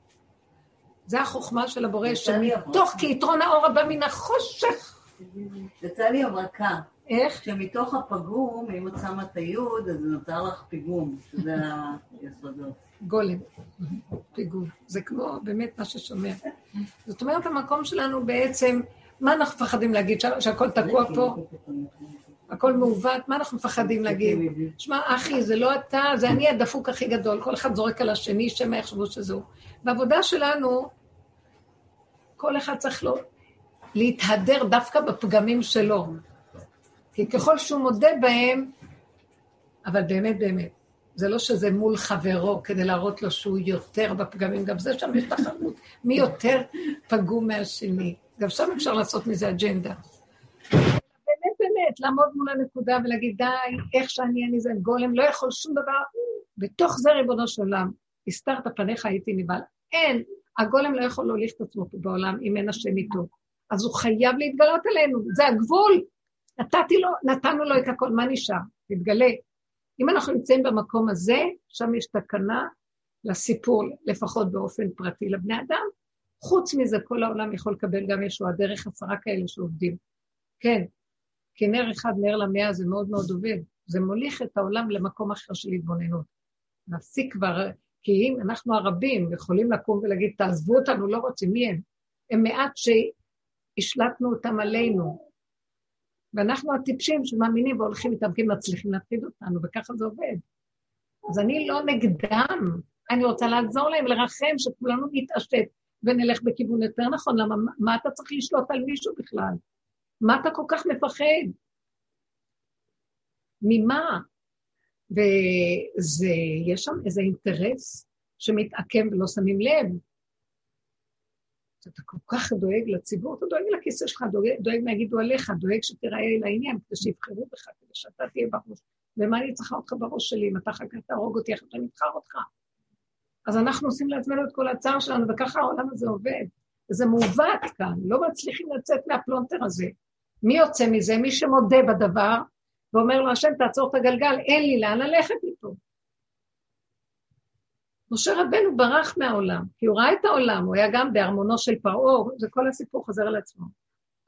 זה החוכמה של הבורא, שמתוך כיתרון האור הבא מן החושך. יצא לי הברקה. איך? שמתוך הפגום, אם את שמה את היוד, אז נותר לך פיגום, שזה היסודות. גולם, פיגום. זה כמו באמת מה ששומע. זאת אומרת, המקום שלנו בעצם, מה אנחנו מפחדים להגיד, שהכל תקוע פה? הכל מעוות, מה אנחנו מפחדים להגיד? שמע, אחי, זה לא אתה, זה אני הדפוק הכי גדול, כל אחד זורק על השני, שמא יחשבו שזהו. בעבודה שלנו, כל אחד צריך לו להתהדר דווקא בפגמים שלו. כי ככל שהוא מודה בהם, אבל באמת, באמת, זה לא שזה מול חברו כדי להראות לו שהוא יותר בפגמים, גם זה שם יש תחרות, מי יותר פגום מהשני. גם שם אפשר לעשות מזה אג'נדה. באמת, באמת, לעמוד מול הנקודה ולהגיד, די, איך שאני, אני זה גולם, לא יכול שום דבר. בתוך זה, ריבונו של עולם, הסתרת פניך הייתי נבהל. אין, הגולם לא יכול להוליך את עצמו פה בעולם אם אין השם איתו. אז הוא חייב להתגלות עלינו, זה הגבול. נתתי לו, נתנו לו את הכל, מה נשאר? תתגלה. אם אנחנו נמצאים במקום הזה, שם יש תקנה לסיפור, לפחות באופן פרטי לבני אדם. חוץ מזה, כל העולם יכול לקבל גם ישועה דרך עשרה כאלה שעובדים. כן, כי נר אחד, נר למאה, זה מאוד מאוד עובד. זה מוליך את העולם למקום אחר של התבוננות. נפסיק כבר כי אם אנחנו הרבים יכולים לקום ולהגיד, תעזבו אותנו, לא רוצים, מי הם? הם מעט שהשלטנו אותם עלינו. ואנחנו הטיפשים שמאמינים והולכים איתם כי מצליחים להפחיד אותנו, וככה זה עובד. אז אני לא נגדם, אני רוצה לעזור להם, לרחם, שכולנו נתעשת ונלך בכיוון יותר נכון. למה, מה אתה צריך לשלוט על מישהו בכלל? מה אתה כל כך מפחד? ממה? וזה, יש שם איזה אינטרס שמתעכם ולא שמים לב. אתה כל כך דואג לציבור, אתה דואג לכיסא שלך, דואג, דואג מה יגידו עליך, דואג שתיראה לעניין, כדי שיבחרו בך, כדי שאתה תהיה בראש. ומה אני צריכה אותך בראש שלי, אם אתה כך תהרוג אותי, איך אני אבחר אותך? אז אנחנו עושים לעצמנו את כל הצער שלנו, וככה העולם הזה עובד. וזה מעוות כאן, לא מצליחים לצאת מהפלונטר הזה. מי יוצא מזה? מי שמודה בדבר, ואומר לו, השם, תעצור את הגלגל, אין לי לאן ללכת איתו. משה רבנו ברח מהעולם, כי הוא ראה את העולם, הוא היה גם בארמונו של פרעה, זה כל הסיפור חוזר על עצמו.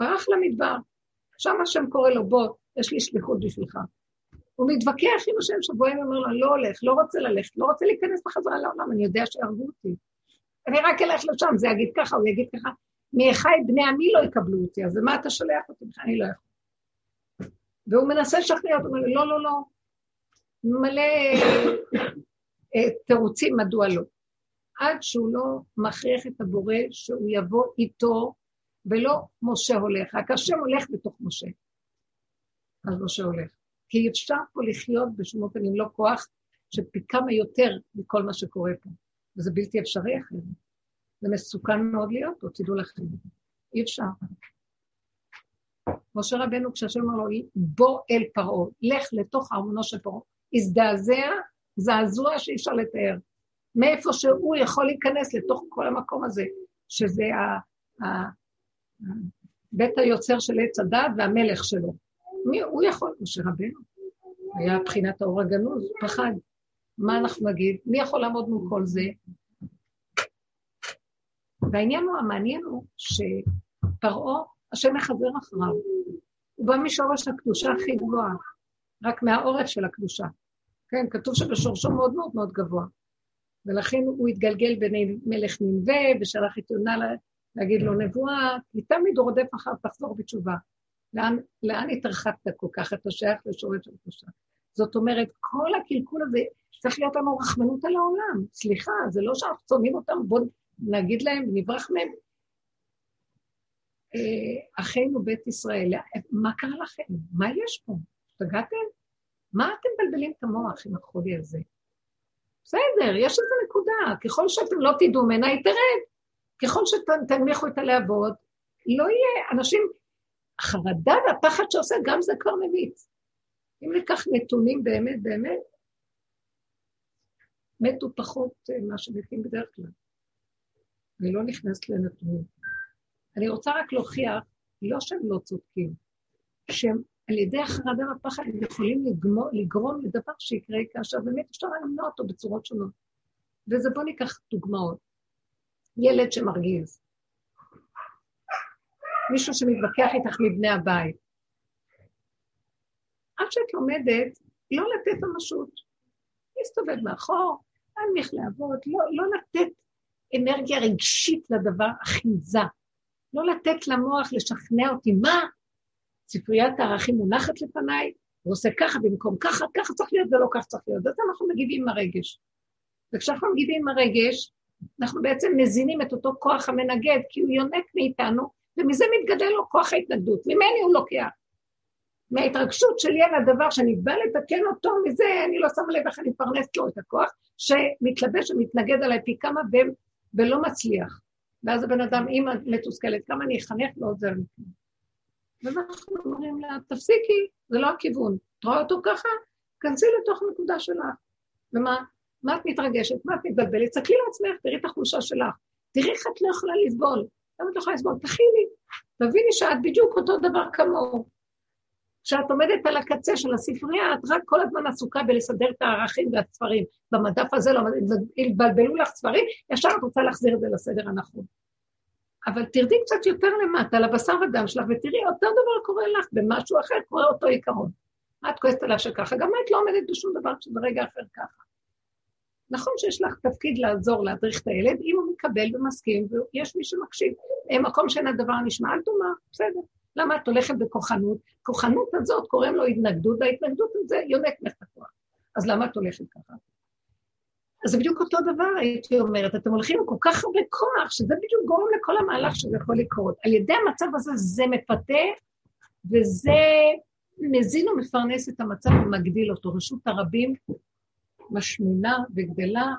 ברח למדבר, שם השם קורא לו, בוא, יש לי שליחות בשבילך. הוא מתווכח עם השם שבועים ואומר לו, לא הולך, לא רוצה ללכת, לא רוצה להיכנס בחזרה לעולם, אני יודע שיהרגו אותי. אני רק אלך לשם, זה יגיד ככה, הוא יגיד ככה. מאחי בני עמי לא יקבלו אותי, אז למה אתה שולח אותי? אני לא יכול. והוא מנסה לשכנע אותו, לא, לא, לא. מלא אה, תירוצים מדוע לא. עד שהוא לא מכריח את הבורא שהוא יבוא איתו, ולא משה הולך, רק השם הולך בתוך משה. אז משה הולך. כי אפשר פה לחיות בשום אופן עם לא כוח שפי כמה יותר מכל מה שקורה פה. וזה בלתי אפשרי אחרת. זה מסוכן מאוד להיות פה, תדעו לכם. אי אפשר. משה רבנו, כשהשם אמר לו, בוא אל פרעה, לך לתוך ארמונו של פרעה, הזדעזע, זעזוע שאי אפשר לתאר. מאיפה שהוא יכול להיכנס לתוך כל המקום הזה, שזה ה, ה, בית היוצר של עץ הדת והמלך שלו. מי, הוא יכול, משה רבנו. היה בחינת האור הגנוז, פחד. מה אנחנו נגיד? מי יכול לעמוד מול כל זה? והעניין הוא, המעניין הוא שפרעה, השם מחזר אחריו. הוא בא משורש הקדושה הכי גבוהה, רק מהעורף של הקדושה. כן, כתוב שבשורשו מאוד מאוד מאוד גבוה. ולכן הוא התגלגל בין מלך ננבה, ושלח את יונה להגיד לו נבואה, כי תמיד הוא רודף אחר תחזור בתשובה. לאן, לאן התרחקת כל כך? אתה שייך לשורש הקדושה. זאת אומרת, כל הקלקול הזה, צריך להיות לנו רחמנות על העולם. סליחה, זה לא שאנחנו צומעים אותם, בואו נגיד להם, נברח מהם. אה, אחינו בית ישראל, מה קרה לכם? מה יש פה? השתגעתם? מה אתם מבלבלים את המוח עם החולי הזה? בסדר, יש איזו נקודה. ככל שאתם לא תדעו ממנה, היא תרד. ככל שתנמיכו את הלהבות, לא יהיה, אנשים, החרדה והפחד שעושה, גם זה כבר ממיץ. אם ניקח נתונים באמת, באמת, מתו פחות אה, מה שמתים בדרך כלל. אני לא נכנסת לנתונים. אני רוצה רק להוכיח, לא שהם לא צודקים, שהם על ידי החרדה והפחד יכולים לגמור, לגרום לדבר שיקרה כאשר באמת אפשר למנוע אותו בצורות שונות. וזה בוא ניקח דוגמאות. ילד שמרגיז, מישהו שמתווכח איתך מבני הבית. עד שאת לומדת לא לתת ממשות, להסתובב מאחור, להנמיך לעבוד, לא, לא לתת אנרגיה רגשית לדבר, אחיזה. לא לתת למוח לשכנע אותי, מה? ספריית הערכים מונחת לפניי, הוא עושה ככה במקום ככה, ככה צריך להיות ולא ככה צריך להיות. אז אנחנו מגיבים עם הרגש. וכשאנחנו מגיבים עם הרגש, אנחנו בעצם מזינים את אותו כוח המנגד, כי הוא יונק מאיתנו, ומזה מתגדל לו כוח ההתנגדות. ממני הוא לוקח. מההתרגשות שלי על הדבר שאני באה לתקן אותו, מזה אני לא שמה לב איך אני מפרנסת לו את הכוח, שמתלבש ומתנגד עליי פי כמה ולא מצליח. ואז הבן אדם, אימא מתוסכלת, כמה אני אחנך לא עוזר לי. ואנחנו אומרים לה, תפסיקי, זה לא הכיוון. את רואה אותו ככה? כנסי לתוך הנקודה שלך. ומה מה את מתרגשת? מה את מתבלבלת? תסתכלי לעצמך, תראי את החולשה שלך. תראי איך את לא יכולה לסבול. למה את לא יכולה לסבול? תכיני. תביני שאת בדיוק אותו דבר כמוהו. כשאת עומדת על הקצה של הספרייה, את רק כל הזמן עסוקה בלסדר את הערכים והספרים. במדף הזה לא, יתבלבלו לך ספרים, ישר את רוצה להחזיר את זה לסדר הנכון. אבל תרדי קצת יותר למטה, לבשר ודם שלך, ותראי, אותו דבר קורה לך במשהו אחר, קורה אותו עיקרון. את כועסת עליו שככה, גם את לא עומדת בשום דבר שזה רגע אחר ככה. נכון שיש לך תפקיד לעזור להדריך את הילד, אם הוא מקבל ומסכים, ויש מי שמקשיב. מקום שאין הדבר נשמע, אל תאמר, בסדר. למה את הולכת בכוחנות? כוחנות הזאת קוראים לו התנגדות, וההתנגדות הזה יונק לך את הכוח. אז למה את הולכת ככה? אז זה בדיוק אותו דבר, הייתי אומרת, אתם הולכים עם כל כך הרבה כוח, שזה בדיוק גורם לכל המהלך שזה יכול לקרות. על ידי המצב הזה זה מפתה, וזה מזין ומפרנס את המצב ומגדיל אותו. רשות הרבים משמינה וגדלה,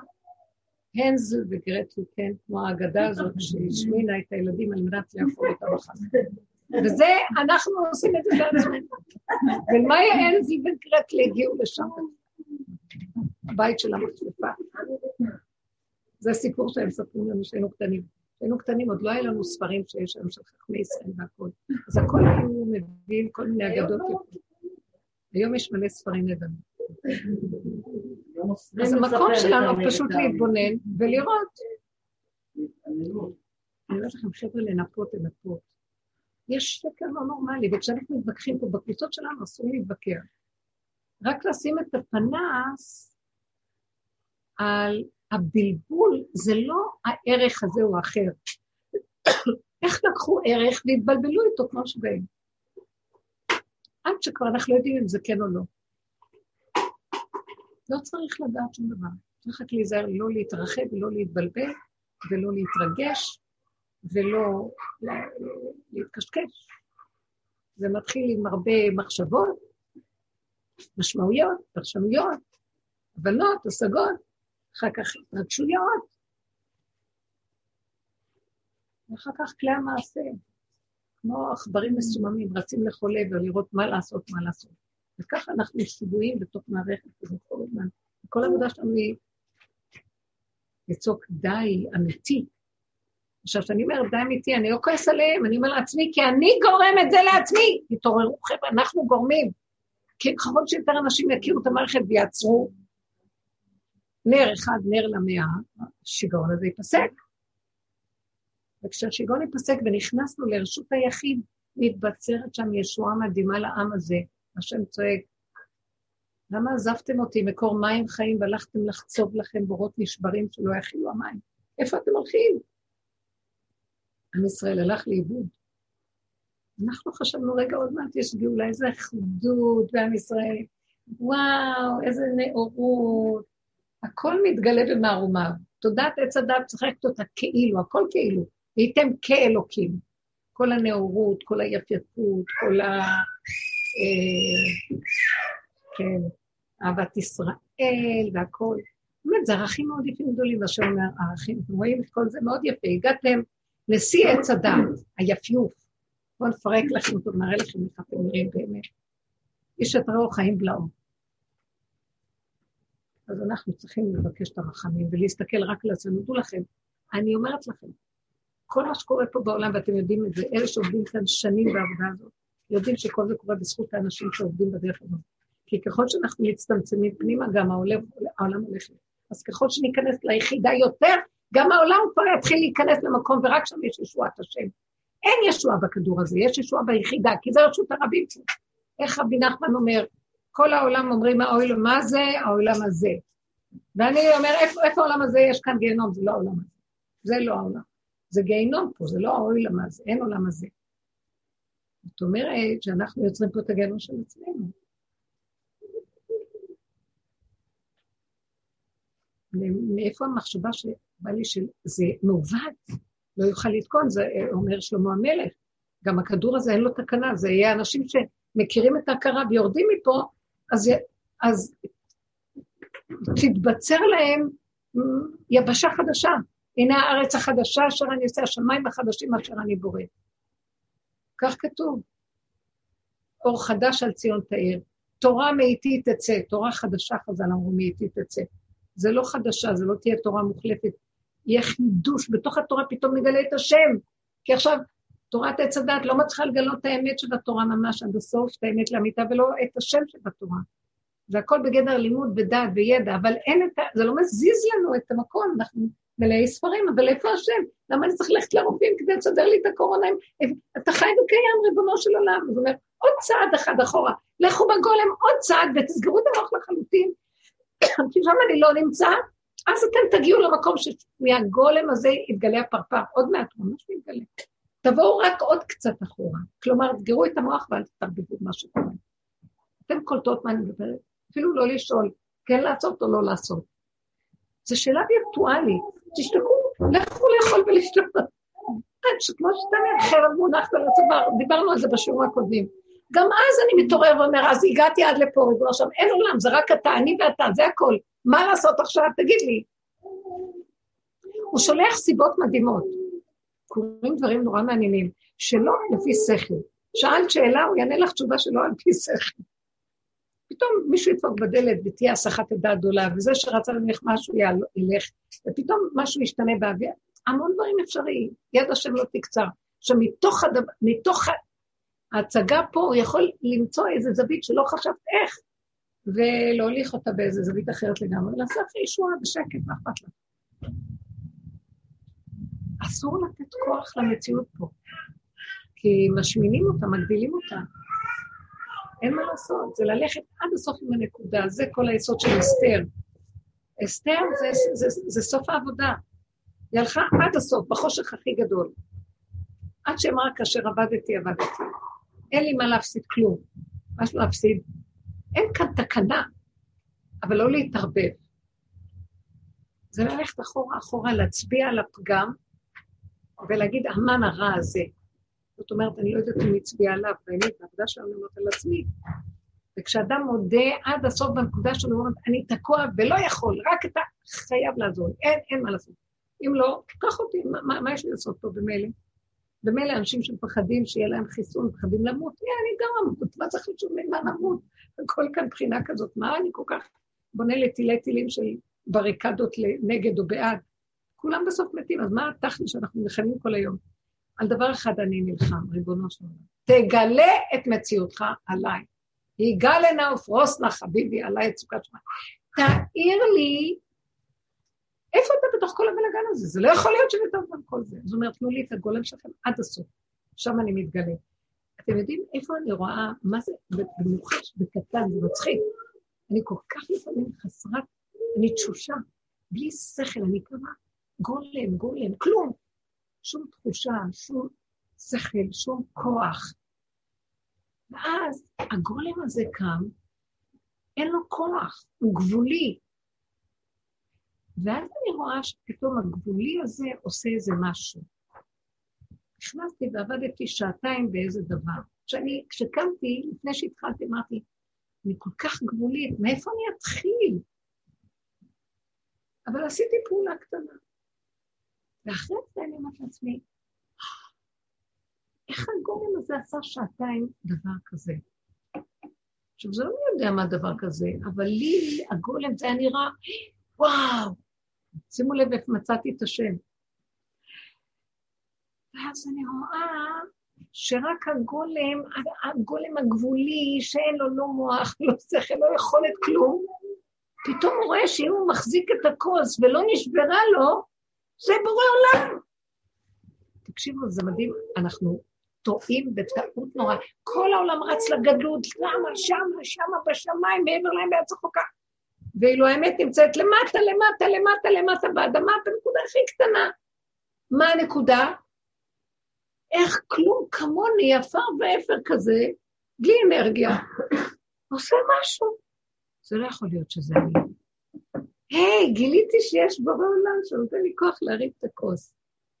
הנז וגרטל, כן, כמו האגדה הזאת שהשמינה את הילדים על מנת לאכול אותם אחר וזה, אנחנו עושים את זה בעצמנו. ומאי הנזל וגרטל הגיעו לשם? הבית של המצלפה. זה הסיפור שהם מספרים לנו שהיינו קטנים. כשהיינו קטנים עוד לא היה לנו ספרים שיש היום של חכמי ישראל והכול. אז הכל היו מביאים כל מיני אגדות. היום יש מלא ספרים נהדרים. אז המקום שלנו פשוט להתבונן ולראות. אני אומרת לכם, חבר'ה, לנפות, לנפות. יש שקר לא נורמלי, וכשאנחנו מתווכחים פה בקבוצות שלנו אסור להתווכח. רק לשים את הפנס על הבלבול, זה לא הערך הזה או האחר, איך לקחו ערך והתבלבלו איתו כמו שבאים. עד שכבר אנחנו לא יודעים אם זה כן או לא. לא צריך לדעת שום דבר. צריך רק להיזהר לא להתרחב ולא להתבלבל ולא להתרגש ולא להתקשקש. זה מתחיל עם הרבה מחשבות, משמעויות, פרשנויות, הבנות, השגות, אחר כך התרגשויות, ואחר כך כלי המעשה, כמו עכברים מסוממים, רצים לכל עבר, לראות מה לעשות, מה לעשות. וככה אנחנו שבויים בתוך מערכת כזאת כל הזמן. כל העבודה שלנו היא לצעוק די אמיתי. עכשיו, כשאני אומרת די אמיתי, אני לא כועס עליהם, אני אומר לעצמי, כי אני גורם את זה לעצמי. תתעוררו, חבר'ה, אנחנו גורמים. כי ככל שיותר אנשים יכירו את המערכת ויעצרו, נר אחד, נר למאה, השיגעון הזה ייפסק. וכשהשיגעון ייפסק ונכנסנו לרשות היחיד, מתבצרת שם ישועה מדהימה לעם הזה. השם צועק, למה עזבתם אותי מקור מים חיים והלכתם לחצוב לכם בורות נשברים שלא יכילו המים? איפה אתם הולכים? עם ישראל הלך לאיבוד. אנחנו חשבנו, רגע, עוד מעט יש גאולה, איזה אחדות בעם ישראל. וואו, איזה נאורות. הכל מתגלה במערומיו. תודעת עץ הדת צחקת אותה כאילו, הכל כאילו. והייתם כאלוקים. כל הנאורות, כל היפייפות, כל ה... אה, כן, אהבת ישראל והכול. באמת, זה ערכים מאוד יפים גדולים, מה שאומר ערכים. אתם רואים את כל זה מאוד יפה. הגעתם לשיא עץ הדת, היפיוף. בואו נפרק לכם אותו, נראה לכם איך אתם נראים באמת. איש את רעו חיים בלעו. אז אנחנו צריכים לבקש את הרחמים ולהסתכל רק על עצמנו. דעו לכם, אני אומרת לכם, כל מה שקורה פה בעולם, ואתם יודעים את זה, אלה שעובדים כאן שנים בעבודה הזאת, יודעים שכל זה קורה בזכות האנשים שעובדים בדרך הזאת. כי ככל שאנחנו מצטמצמים פנימה, גם העולם, העולם הולך. אז ככל שניכנס ליחידה יותר, גם העולם כבר יתחיל להיכנס למקום, ורק שם יש ישועת השם. אין ישועה בכדור הזה, יש ישועה ביחידה, כי זה רשות הרבים שלו. איך רבי נחמן אומר, כל העולם אומרים, האוילם, מה זה? העולם הזה. ואני אומר, איפה, איפה העולם הזה? יש כאן גיהנום, זה לא העולם הזה. זה לא העולם. זה גיהנום פה, זה לא העולם הזה, אין עולם הזה. זאת אומרת שאנחנו יוצרים פה את הגיהנום של עצמנו. מאיפה המחשבה שבא לי שזה מעוות, לא יוכל לתקון, זה אומר שלמה המלך. גם הכדור הזה אין לו תקנה, זה יהיה אנשים שמכירים את ההכרה ויורדים מפה, אז, אז תתבצר להם יבשה חדשה. הנה הארץ החדשה אשר אני עושה, השמיים החדשים אשר אני בורא. כך כתוב. אור חדש על ציון תאיר. תורה מאיתי תצא, תורה חדשה חז"ל אמרו מאיתי תצא. זה לא חדשה, זה לא תהיה תורה מוחלפת. יהיה חידוש, בתוך התורה פתאום נגלה את השם. כי עכשיו, תורת עץ הדת לא מצליחה לגלות את האמת של התורה ממש עד הסוף, את האמת לאמיתה, ולא את השם שבתורה. זה הכל בגדר לימוד ודעת וידע, אבל אין את ה... זה לא מזיז לנו את המקום, אנחנו מלאי ספרים, אבל איפה השם? למה אני צריך ללכת לרופאים כדי לסדר לי את הקורונה? אתה חי וקיים, ריבונו של עולם. זאת אומרת, עוד צעד אחד אחורה. לכו בגולם עוד צעד ותסגרו את המוח לחלוטין. כי שם אני לא נמצא, אז אתם תגיעו למקום שמהגולם הזה יתגלה הפרפר. עוד מעט ממש יתגלה. תבואו רק עוד קצת אחורה. כלומר, תסגרו את המוח ואל תתרבבו מה שקורה. אתם קולטות מה אני מדברת? אפילו לא לשאול, כן לעשות או לא לעשות. זו שאלה וירטואלית. תשתקו, לכו לאכול ולשתות. עד שכמו אומר, חרב מונחת על הצוואר, דיברנו על זה בשיעורים הקודמים. גם אז אני מתעורר ואומר, אז הגעתי עד לפה, ריבונו עכשיו, אין עולם, זה רק אתה, אני ואתה, זה הכל. מה לעשות עכשיו? תגיד לי. הוא שולח סיבות מדהימות. קורים דברים נורא מעניינים, שלא לפי שכל. שאלת שאלה, הוא יענה לך תשובה שלא על פי שכל. פתאום מישהו ידפוק בדלת ותהיה הסחת עדה גדולה, וזה שרצה ממך משהו ילך, ופתאום משהו ישתנה באוויר. המון דברים אפשריים, יד השם לא תקצר. עכשיו, מתוך, הדבר, מתוך ההצגה פה הוא יכול למצוא איזה זווית שלא חשבת איך, ולהוליך אותה באיזה זווית אחרת לגמרי, לעשות ישועה בשקט, מה אכפת לך? אסור לתת כוח למציאות פה, כי משמינים אותה, מגדילים אותה. אין מה לעשות, זה ללכת עד הסוף עם הנקודה, זה כל היסוד של אסתר. אסתר זה, זה, זה, זה סוף העבודה. היא הלכה עד הסוף, בחושך הכי גדול. עד שאמרה, כאשר עבדתי, עבדתי. אין לי מה להפסיד כלום. מה יש להפסיד? אין כאן תקנה, אבל לא להתערבב. זה ללכת אחורה אחורה, להצביע על הפגם, ולהגיד, המן הרע הזה. זאת אומרת, אני לא יודעת אם הצביע עליו, באמת, העבודה שלנו אומרת על עצמי. וכשאדם מודה עד הסוף בנקודה שלו, הוא אומר, אני תקוע ולא יכול, רק אתה חייב לעזור לי, אין, אין מה לעשות. אם לא, קח אותי, מה, מה, מה יש לי לעשות פה במילא? במילא אנשים שמפחדים שיהיה להם חיסון, מפחדים למות, yeah, אני גם אמות, מה צריך לשאול ממה נמות? הכל כאן בחינה כזאת, מה אני כל כך בונה לתילי תילים של בריקדות נגד או בעד? כולם בסוף מתים, אז מה התכלי שאנחנו נלחמים כל היום? על דבר אחד אני נלחם, ריבונו של עולם. תגלה את מציאותך עליי. יגאלנה ופרוסנה חביבי עליי את סוכת שמע. תאיר לי איפה אתה בתוך כל הבלאגן הזה? זה לא יכול להיות שבתוך גם כל זה. זאת אומרת, תנו לי את הגולם שלכם עד הסוף. שם אני מתגלה. אתם יודעים איפה אני רואה, מה זה, במיוחד בקטן, זה מצחיק. אני כל כך לפעמים חסרת, אני תשושה, בלי שכל, אני כמה גולם, גולם, כלום. שום תחושה, שום שכל, שום כוח. ואז הגולם הזה קם, אין לו כוח, הוא גבולי. ואז אני רואה שפתאום הגבולי הזה עושה איזה משהו. נכנסתי ועבדתי שעתיים באיזה דבר. כשאני, כשקמתי, לפני שהתחלתי, אמרתי, אני כל כך גבולית, מאיפה אני אתחיל? אבל עשיתי פעולה קטנה. ואחרי זה אני אומרת לעצמי, איך הגורם הזה עשה שעתיים דבר כזה? עכשיו, זה לא מי יודע מה דבר כזה, אבל לי, הגולם, זה היה נראה, וואו, שימו לב איך מצאתי את השם. ואז אני רואה שרק הגולם, הגולם הגבולי, שאין לו לא מוח, לא שכל, לא יכולת כלום, פתאום הוא רואה שאם הוא מחזיק את הכוס ולא נשברה לו, זה בורא עולם. תקשיבו, זה מדהים, אנחנו טועים בטעות נורא. כל העולם רץ לגדלות, למה, שמה, שמה, בשמיים, מעבר להם בארץ רחוקה. ואילו האמת נמצאת למטה, למטה, למטה, למטה באדמה, בנקודה הכי קטנה. מה הנקודה? איך כלום כמוני, עפר ואפר כזה, בלי אנרגיה, עושה משהו. זה לא יכול להיות שזה אני. היי, hey, גיליתי שיש בורא עולם שנותן לי כוח להרים את הכוס.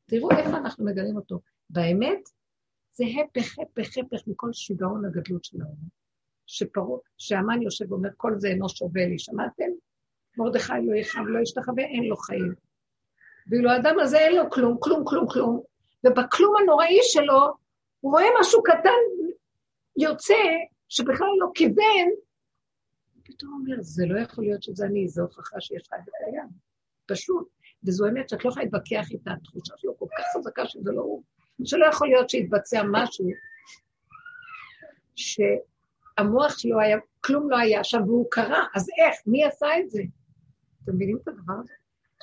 תראו איפה אנחנו מגלים אותו. באמת, זה הפך, הפך, הפך מכל שיגעון הגדלות של העולם. שפרעה, שהמן יושב ואומר, כל זה אינו שווה לי, שמעתם? מרדכי לא יכאב, לא ישתחווה, אין לו חיים. ואילו האדם הזה אין לו כלום, כלום, כלום, כלום, ובכלום הנוראי שלו, הוא רואה משהו קטן יוצא, שבכלל לא כיוון, פתאום הוא אומר, זה לא יכול להיות שזה אני, זו הוכחה שיש חי וקיים. פשוט. וזו אמת שאת לא יכולה להתווכח איתה, התחושה שלו כל כך חזקה שזה לא הוא. שלא יכול להיות שיתבצע משהו ש... המוח שלו היה, כלום לא היה שם והוא קרה, אז איך? מי עשה את זה? אתם מבינים את הדבר הזה?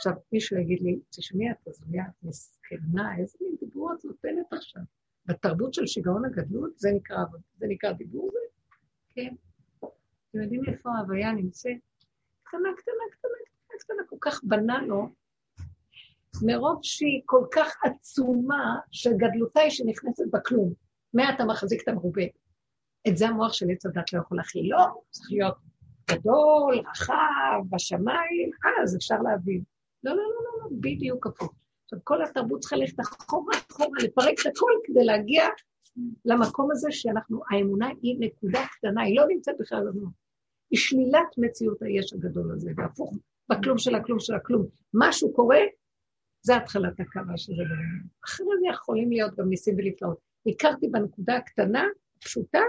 עכשיו, מישהו יגיד לי, תשמעי, את הזויה, את מסכנה, איזה מין דיבור את נותנת עכשיו? בתרבות של שיגעון הגדלות, זה נקרא, זה נקרא דיבור זה? כן. אתם יודעים איפה ההוויה נמצאת? קטנה, קטנה, קטנה, קטנה, קטנה, כל כך בנה לו, מרוב שהיא כל כך עצומה, שגדלותה היא שנכנסת בכלום. מה אתה מחזיק את המרובה? את זה המוח של עץ הדת לא יכול להכיל. לא, צריך להיות גדול, רחב, בשמיים, אז אפשר להבין. לא, לא, לא, לא, לא, בדיוק הפוך. עכשיו, כל התרבות צריכה ללכת אחורה, אחורה, לפרק את הכל כדי להגיע למקום הזה שאנחנו, האמונה היא נקודה קטנה, היא לא נמצאת בכלל במוח. היא שלילת מציאות היש הגדול הזה, והפוך, בכלום של הכלום של הכלום. משהו קורה, זה התחלת הכרה של זה. אחרי זה יכולים להיות גם ניסים ולפלאות. הכרתי בנקודה הקטנה, פשוטה,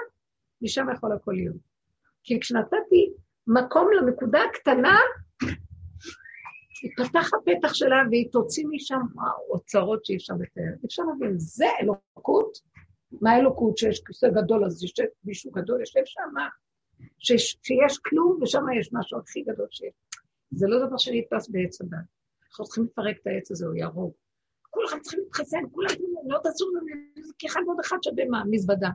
משם יכול הכל להיות. כי כשנתתי מקום לנקודה הקטנה, יפתח הפתח שלה והיא תוציא משם אוצרות שאי אפשר לתאר. אפשר להבין, זה אלוקות? מה אלוקות? שיש כיסא גדול, אז יושב מישהו גדול, יושב שם, מה? שיש, שיש כלום ושם יש משהו הכי גדול שיש. זה לא דבר שנתפס בעץ הדת. אנחנו צריכים לפרק את העץ הזה, הוא יהרוג. כולכם צריכים להתחסן, כולם, לא תעשו לנו, כי אחד ועוד אחד שווה מה? מזוודה.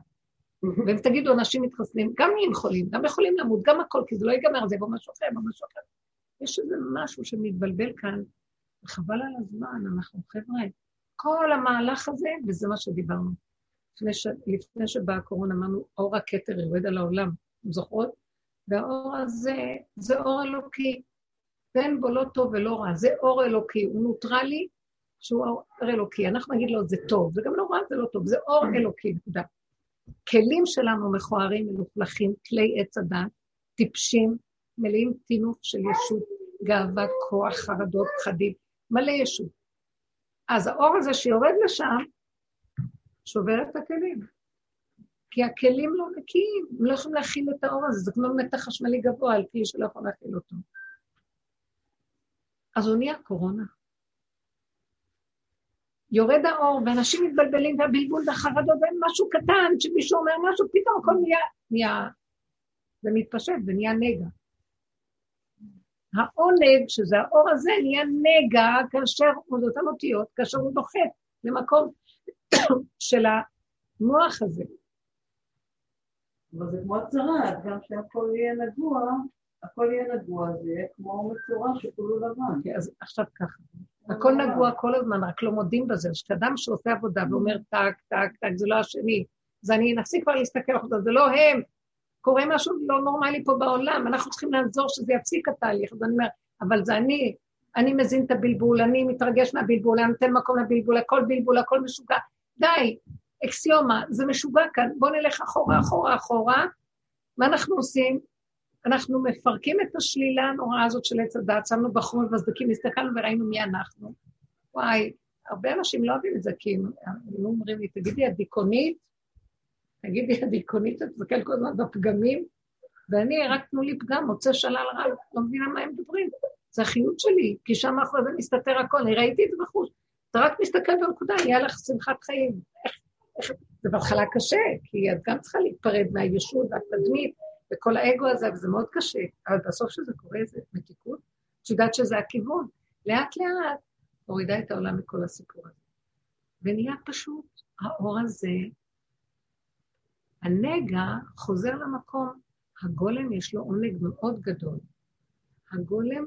ואם תגידו, אנשים מתחסנים, גם הם חולים, גם יכולים למות, גם הכל, כי זה לא ייגמר, זה יבוא משהו אחר, משהו אחר. יש איזה משהו שמתבלבל כאן, וחבל על הזמן, אנחנו חבר'ה, כל המהלך הזה, וזה מה שדיברנו. לפני, ש... לפני שבאה הקורונה אמרנו, אור הכתר יורד על העולם, אתם זוכרות? והאור הזה, זה אור אלוקי. ואין בו לא טוב ולא רע, זה אור אלוקי, הוא נוטרלי, שהוא אור אלוקי. אנחנו נגיד לו, זה טוב, זה גם לא רע, זה לא טוב, זה אור אלוקי, נקודה. כלים שלנו מכוערים, מלוכלכים, כלי עץ הדת, טיפשים, מלאים טינוף של ישות, גאווה, כוח, חרדות, פחדים, מלא ישות. אז האור הזה שיורד לשם, שובר את הכלים. כי הכלים לא נקיים, הם לא יכולים להכיל את האור הזה, זה כמו מתח חשמלי גבוה על כלי שלא יכול להכיל אותו. אז הוא נהיה קורונה. יורד האור, ואנשים מתבלבלים, והבלבול והחרדות, ואין משהו קטן, שמישהו אומר משהו, פתאום הכל נהיה, נהיה, זה מתפשט ונהיה נגע. העונג, שזה האור הזה, נהיה נגע כאשר הוא, זאת אותיות, כאשר הוא דוחף למקום של המוח הזה. אבל זה כמו הצהרת, גם שהכל יהיה נגוע, הכל יהיה נגוע, זה יהיה כמו מצורע שכולו לבן. אוקיי, אז עכשיו ככה. הכל נגוע כל הזמן, רק לא מודים בזה. כשאדם שעושה עבודה ואומר טק, טק, טק, זה לא השני, אז אני נפסיק כבר להסתכל על זה, לא הם. קורה משהו לא נורמלי פה בעולם, אנחנו צריכים לעזור שזה יפסיק התהליך. אז אני אומר, אבל זה אני, אני מזין את הבלבול, אני מתרגש מהבלבול, אני נותן מקום לבלבול, הכל בלבול, הכל משוגע. די, אקסיומה, זה משוגע כאן, בואו נלך אחורה, אחורה, אחורה. מה אנחנו עושים? אנחנו מפרקים את השלילה הנוראה הזאת של עץ הדת, שמנו בחור מבזדקים, הסתכלנו וראינו מי אנחנו. וואי, הרבה אנשים לא אוהבים את זה, כי הם אומרים לי, תגידי, את דיכאונית? תגידי, את דיכאונית, את מסתכלת כל הזמן בפגמים? ואני, רק תנו לי פגם, מוצא שלל רב, לא מבינה מה הם מדברים. זה החיות שלי, כי שם מאחורי זה מסתתר הכל, אני ראיתי את זה בחוץ. אתה רק מסתכל בנקודה, נהיה לך שמחת חיים. זה בהתחלה קשה, כי את גם צריכה להיפרד מהישות והתדמית, וכל האגו הזה, וזה מאוד קשה, אבל בסוף שזה קורה זה מתיקות, את יודעת שזה הכיוון. לאט לאט מורידה את העולם מכל הסיפור הזה. ונהיה פשוט, האור הזה, הנגע חוזר למקום. הגולם יש לו עונג מאוד גדול. הגולם,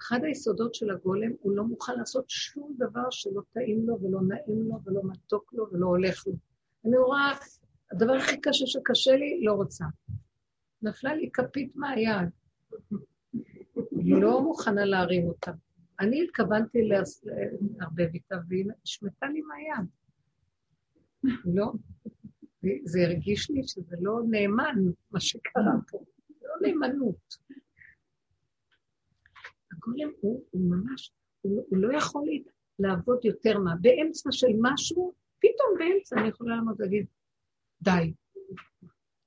אחד היסודות של הגולם, הוא לא מוכן לעשות שום דבר שלא טעים לו ולא נעים לו ולא מתוק לו ולא הולך לו. אני רואה, הדבר הכי קשה שקשה לי, לא רוצה. נפלה לי כפית מהיד. לא מוכנה להרים אותה. אני התכוונתי לערבב איתה, והיא נשמטה לי מהיד. לא. זה הרגיש לי שזה לא נאמן, מה שקרה פה. זה לא נאמנות. הגולם הוא, הוא ממש, הוא, הוא לא יכול לעבוד יותר מה. באמצע של משהו, פתאום באמצע אני יכולה לעמוד ולהגיד, די,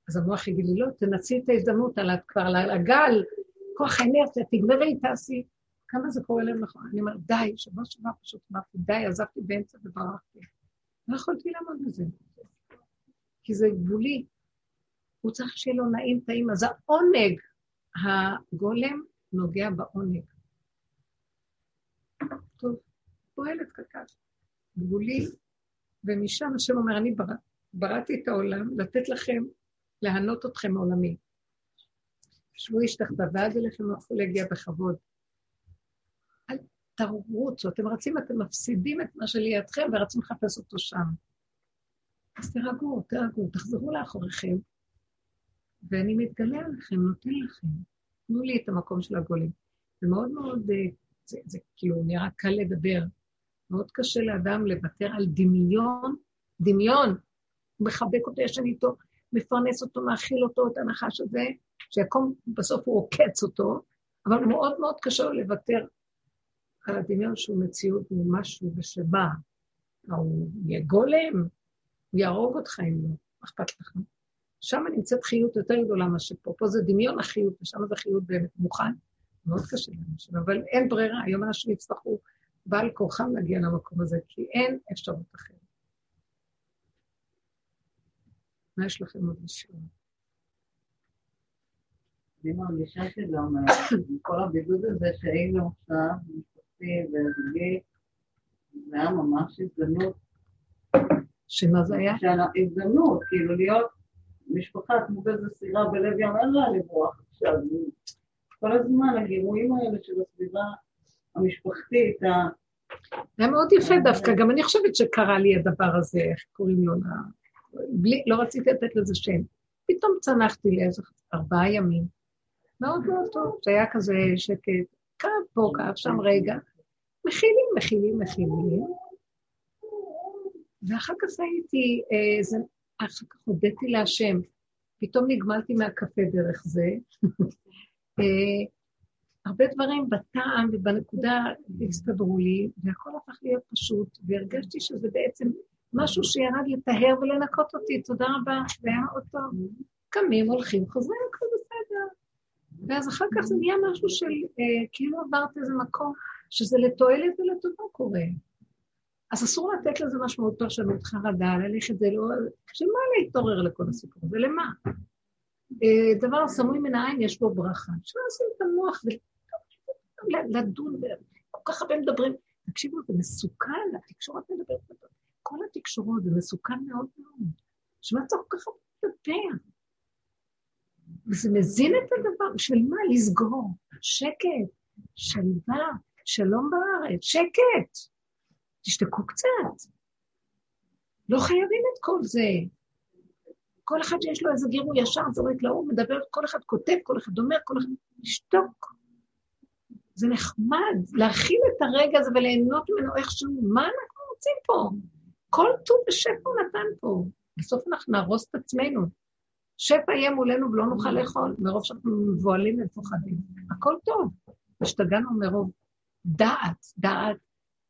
אז המוח יגיד לי, לא, תנצלי את ההזדמנות על כבר על הגל, כוח האנרציה, תגמרי, תעשי. כמה זה קורה להם נכון? אני אומרת, די, שבוע שבוע פשוט אמרתי, די, עזבתי באמצע וברחתי. לא יכולתי לעמוד בזה. כי זה גבולי. הוא צריך שיהיה לו נעים טעים. אז העונג, הגולם נוגע בעונג. טוב, פועלת קטן. גבולי, ומשם השם אומר, אני בראתי את העולם לתת לכם להנות אתכם מעולמי. שבו איש תחתיו, ואז אליכם יכול להגיע בכבוד. אל תרוצו, אתם רצים, אתם מפסידים את מה שלידכם ורצים לחפש אותו שם. אז תירגעו, תירגעו, תחזרו לאחוריכם, ואני מתגלה עליכם, נותן לכם. תנו לי את המקום של הגולים. זה מאוד מאוד, אה, זה, זה כאילו נראה קל לדבר. מאוד קשה לאדם לוותר על דמיון, דמיון, הוא מחבק אותו, ישן איתו, מפרנס אותו, מאכיל אותו, את הנחש הזה, שיקום, בסוף הוא עוקץ אותו, אבל מאוד מאוד קשה לו לוותר על הדמיון שהוא מציאות ממשהו ושבא. הוא יהיה גולם, הוא יהרוג אותך אם לא, אכפת לך. שם נמצאת חיות יותר גדולה מאשר פה. פה זה דמיון החיות, ושם זה חיות באמת מוכן. מאוד קשה לאנשים, אבל אין ברירה, היום אנשים יצטרכו בעל כורחם להגיע למקום הזה, כי אין אפשרות אחרת. מה יש לכם עוד לשאול? אני מרגישה שגם אה, כל הבידוד הזה שהיינו עכשיו, משפחתי וזוגי, זה היה ממש הזדמנות. שמה זה היה? הזדמנות, כאילו להיות משפחה כמו באיזה סירה בלב ים, אין לה לברוח עכשיו. כל הזמן הגירויים האלה של הסביבה המשפחתית, היה מאוד יפה דווקא, גם אני חושבת שקרה לי הדבר הזה, איך קוראים לו, בלי, לא רציתי לתת לזה שם. פתאום צנחתי לאיזה ארבעה ימים. מאוד מאוד טוב, זה היה כזה שקט, כאב פה, כאב שם רגע. מכילים, מכילים, מכילים. ואחר כך הייתי, אה, זה, אחר כך הודיתי להשם. פתאום נגמלתי מהקפה דרך זה. אה, הרבה דברים בטעם ובנקודה הסתדרו לי, והכל הפך להיות פשוט, והרגשתי שזה בעצם משהו שירד לטהר ולנקות אותי, תודה רבה, והיה עוד טוב. קמים, הולכים, חוזרים, הכל בסדר. ואז אחר כך זה נהיה משהו של, אה, כאילו עברת איזה מקום, שזה לתועלת ולטובה קורה. אז אסור לתת לזה משמעות פרשנות חרדה, ללכת זה לא... שמה להתעורר לכל הסיפור הזה? למה? אה, דבר סמוי מן העין יש בו ברכה. אפשר לשים את המוח ולדון, כל כך הרבה מדברים. תקשיבו, זה מסוכן, התקשורת מדברת, כל התקשורות, זה מסוכן מאוד מאוד. שמע צריך כל כך הרבה לדבר. וזה מזין את הדבר, בשביל מה? לסגור. שקט, שלווה, שלום בארץ, שקט. תשתקו קצת. לא חייבים את כל זה. כל אחד שיש לו איזה גירוי ישר, זורק להוא, מדבר, כל אחד כותב, כל אחד אומר, כל אחד... לשתוק. זה נחמד, להכיל את הרגע הזה וליהנות ממנו איכשהו. מה אנחנו רוצים פה? כל טוב ושפע הוא נתן פה. בסוף אנחנו נהרוס את עצמנו. שפע יהיה מולנו ולא נוכל לאכול, מרוב שאנחנו מבוהלים ומפוחדים. הכל טוב. השתגענו מרוב דעת, דעת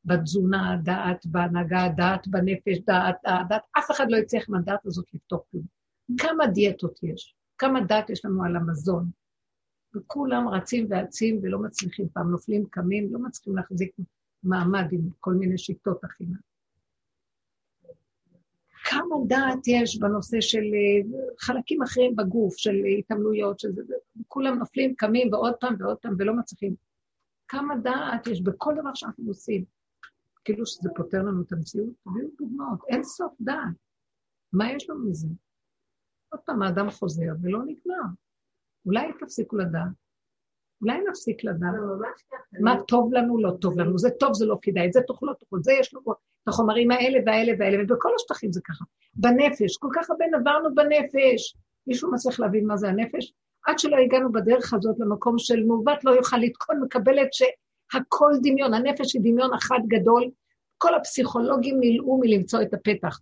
בתזונה, דעת בהנהגה, דעת בנפש, דעת, דעת, אף אחד לא יצליח מהדעת הזאת לפתור כלום. כמה דיאטות יש, כמה דעת יש לנו על המזון. וכולם רצים ואצים ולא מצליחים, פעם נופלים, קמים, לא מצליחים להחזיק מעמד עם כל מיני שיטות אכילה. כמה דעת יש בנושא של אה, חלקים אחרים בגוף, של התעמלויות, שזה, כולם נופלים, קמים ועוד פעם ועוד פעם ולא מצליחים. כמה דעת יש בכל דבר שאנחנו עושים. כאילו שזה פותר לנו את המציאות, תביאו דוגמאות, אין סוף דעת. מה יש לנו מזה? עוד פעם האדם חוזר ולא נגמר. אולי תפסיקו לדעת. אולי נפסיק לדעת. מה טוב לנו, לא טוב לנו. זה טוב, זה לא כדאי, זה תאכלו, תאכלו, זה יש לנו את החומרים האלה והאלה והאלה, ובכל השטחים זה ככה. בנפש, כל כך הרבה נברנו בנפש. מישהו מצליח להבין מה זה הנפש? עד שלא הגענו בדרך הזאת למקום של מעוות לא יוכל לתקון, מקבלת שהכל דמיון, הנפש היא דמיון אחד גדול, כל הפסיכולוגים מילאו מלמצוא את הפתח.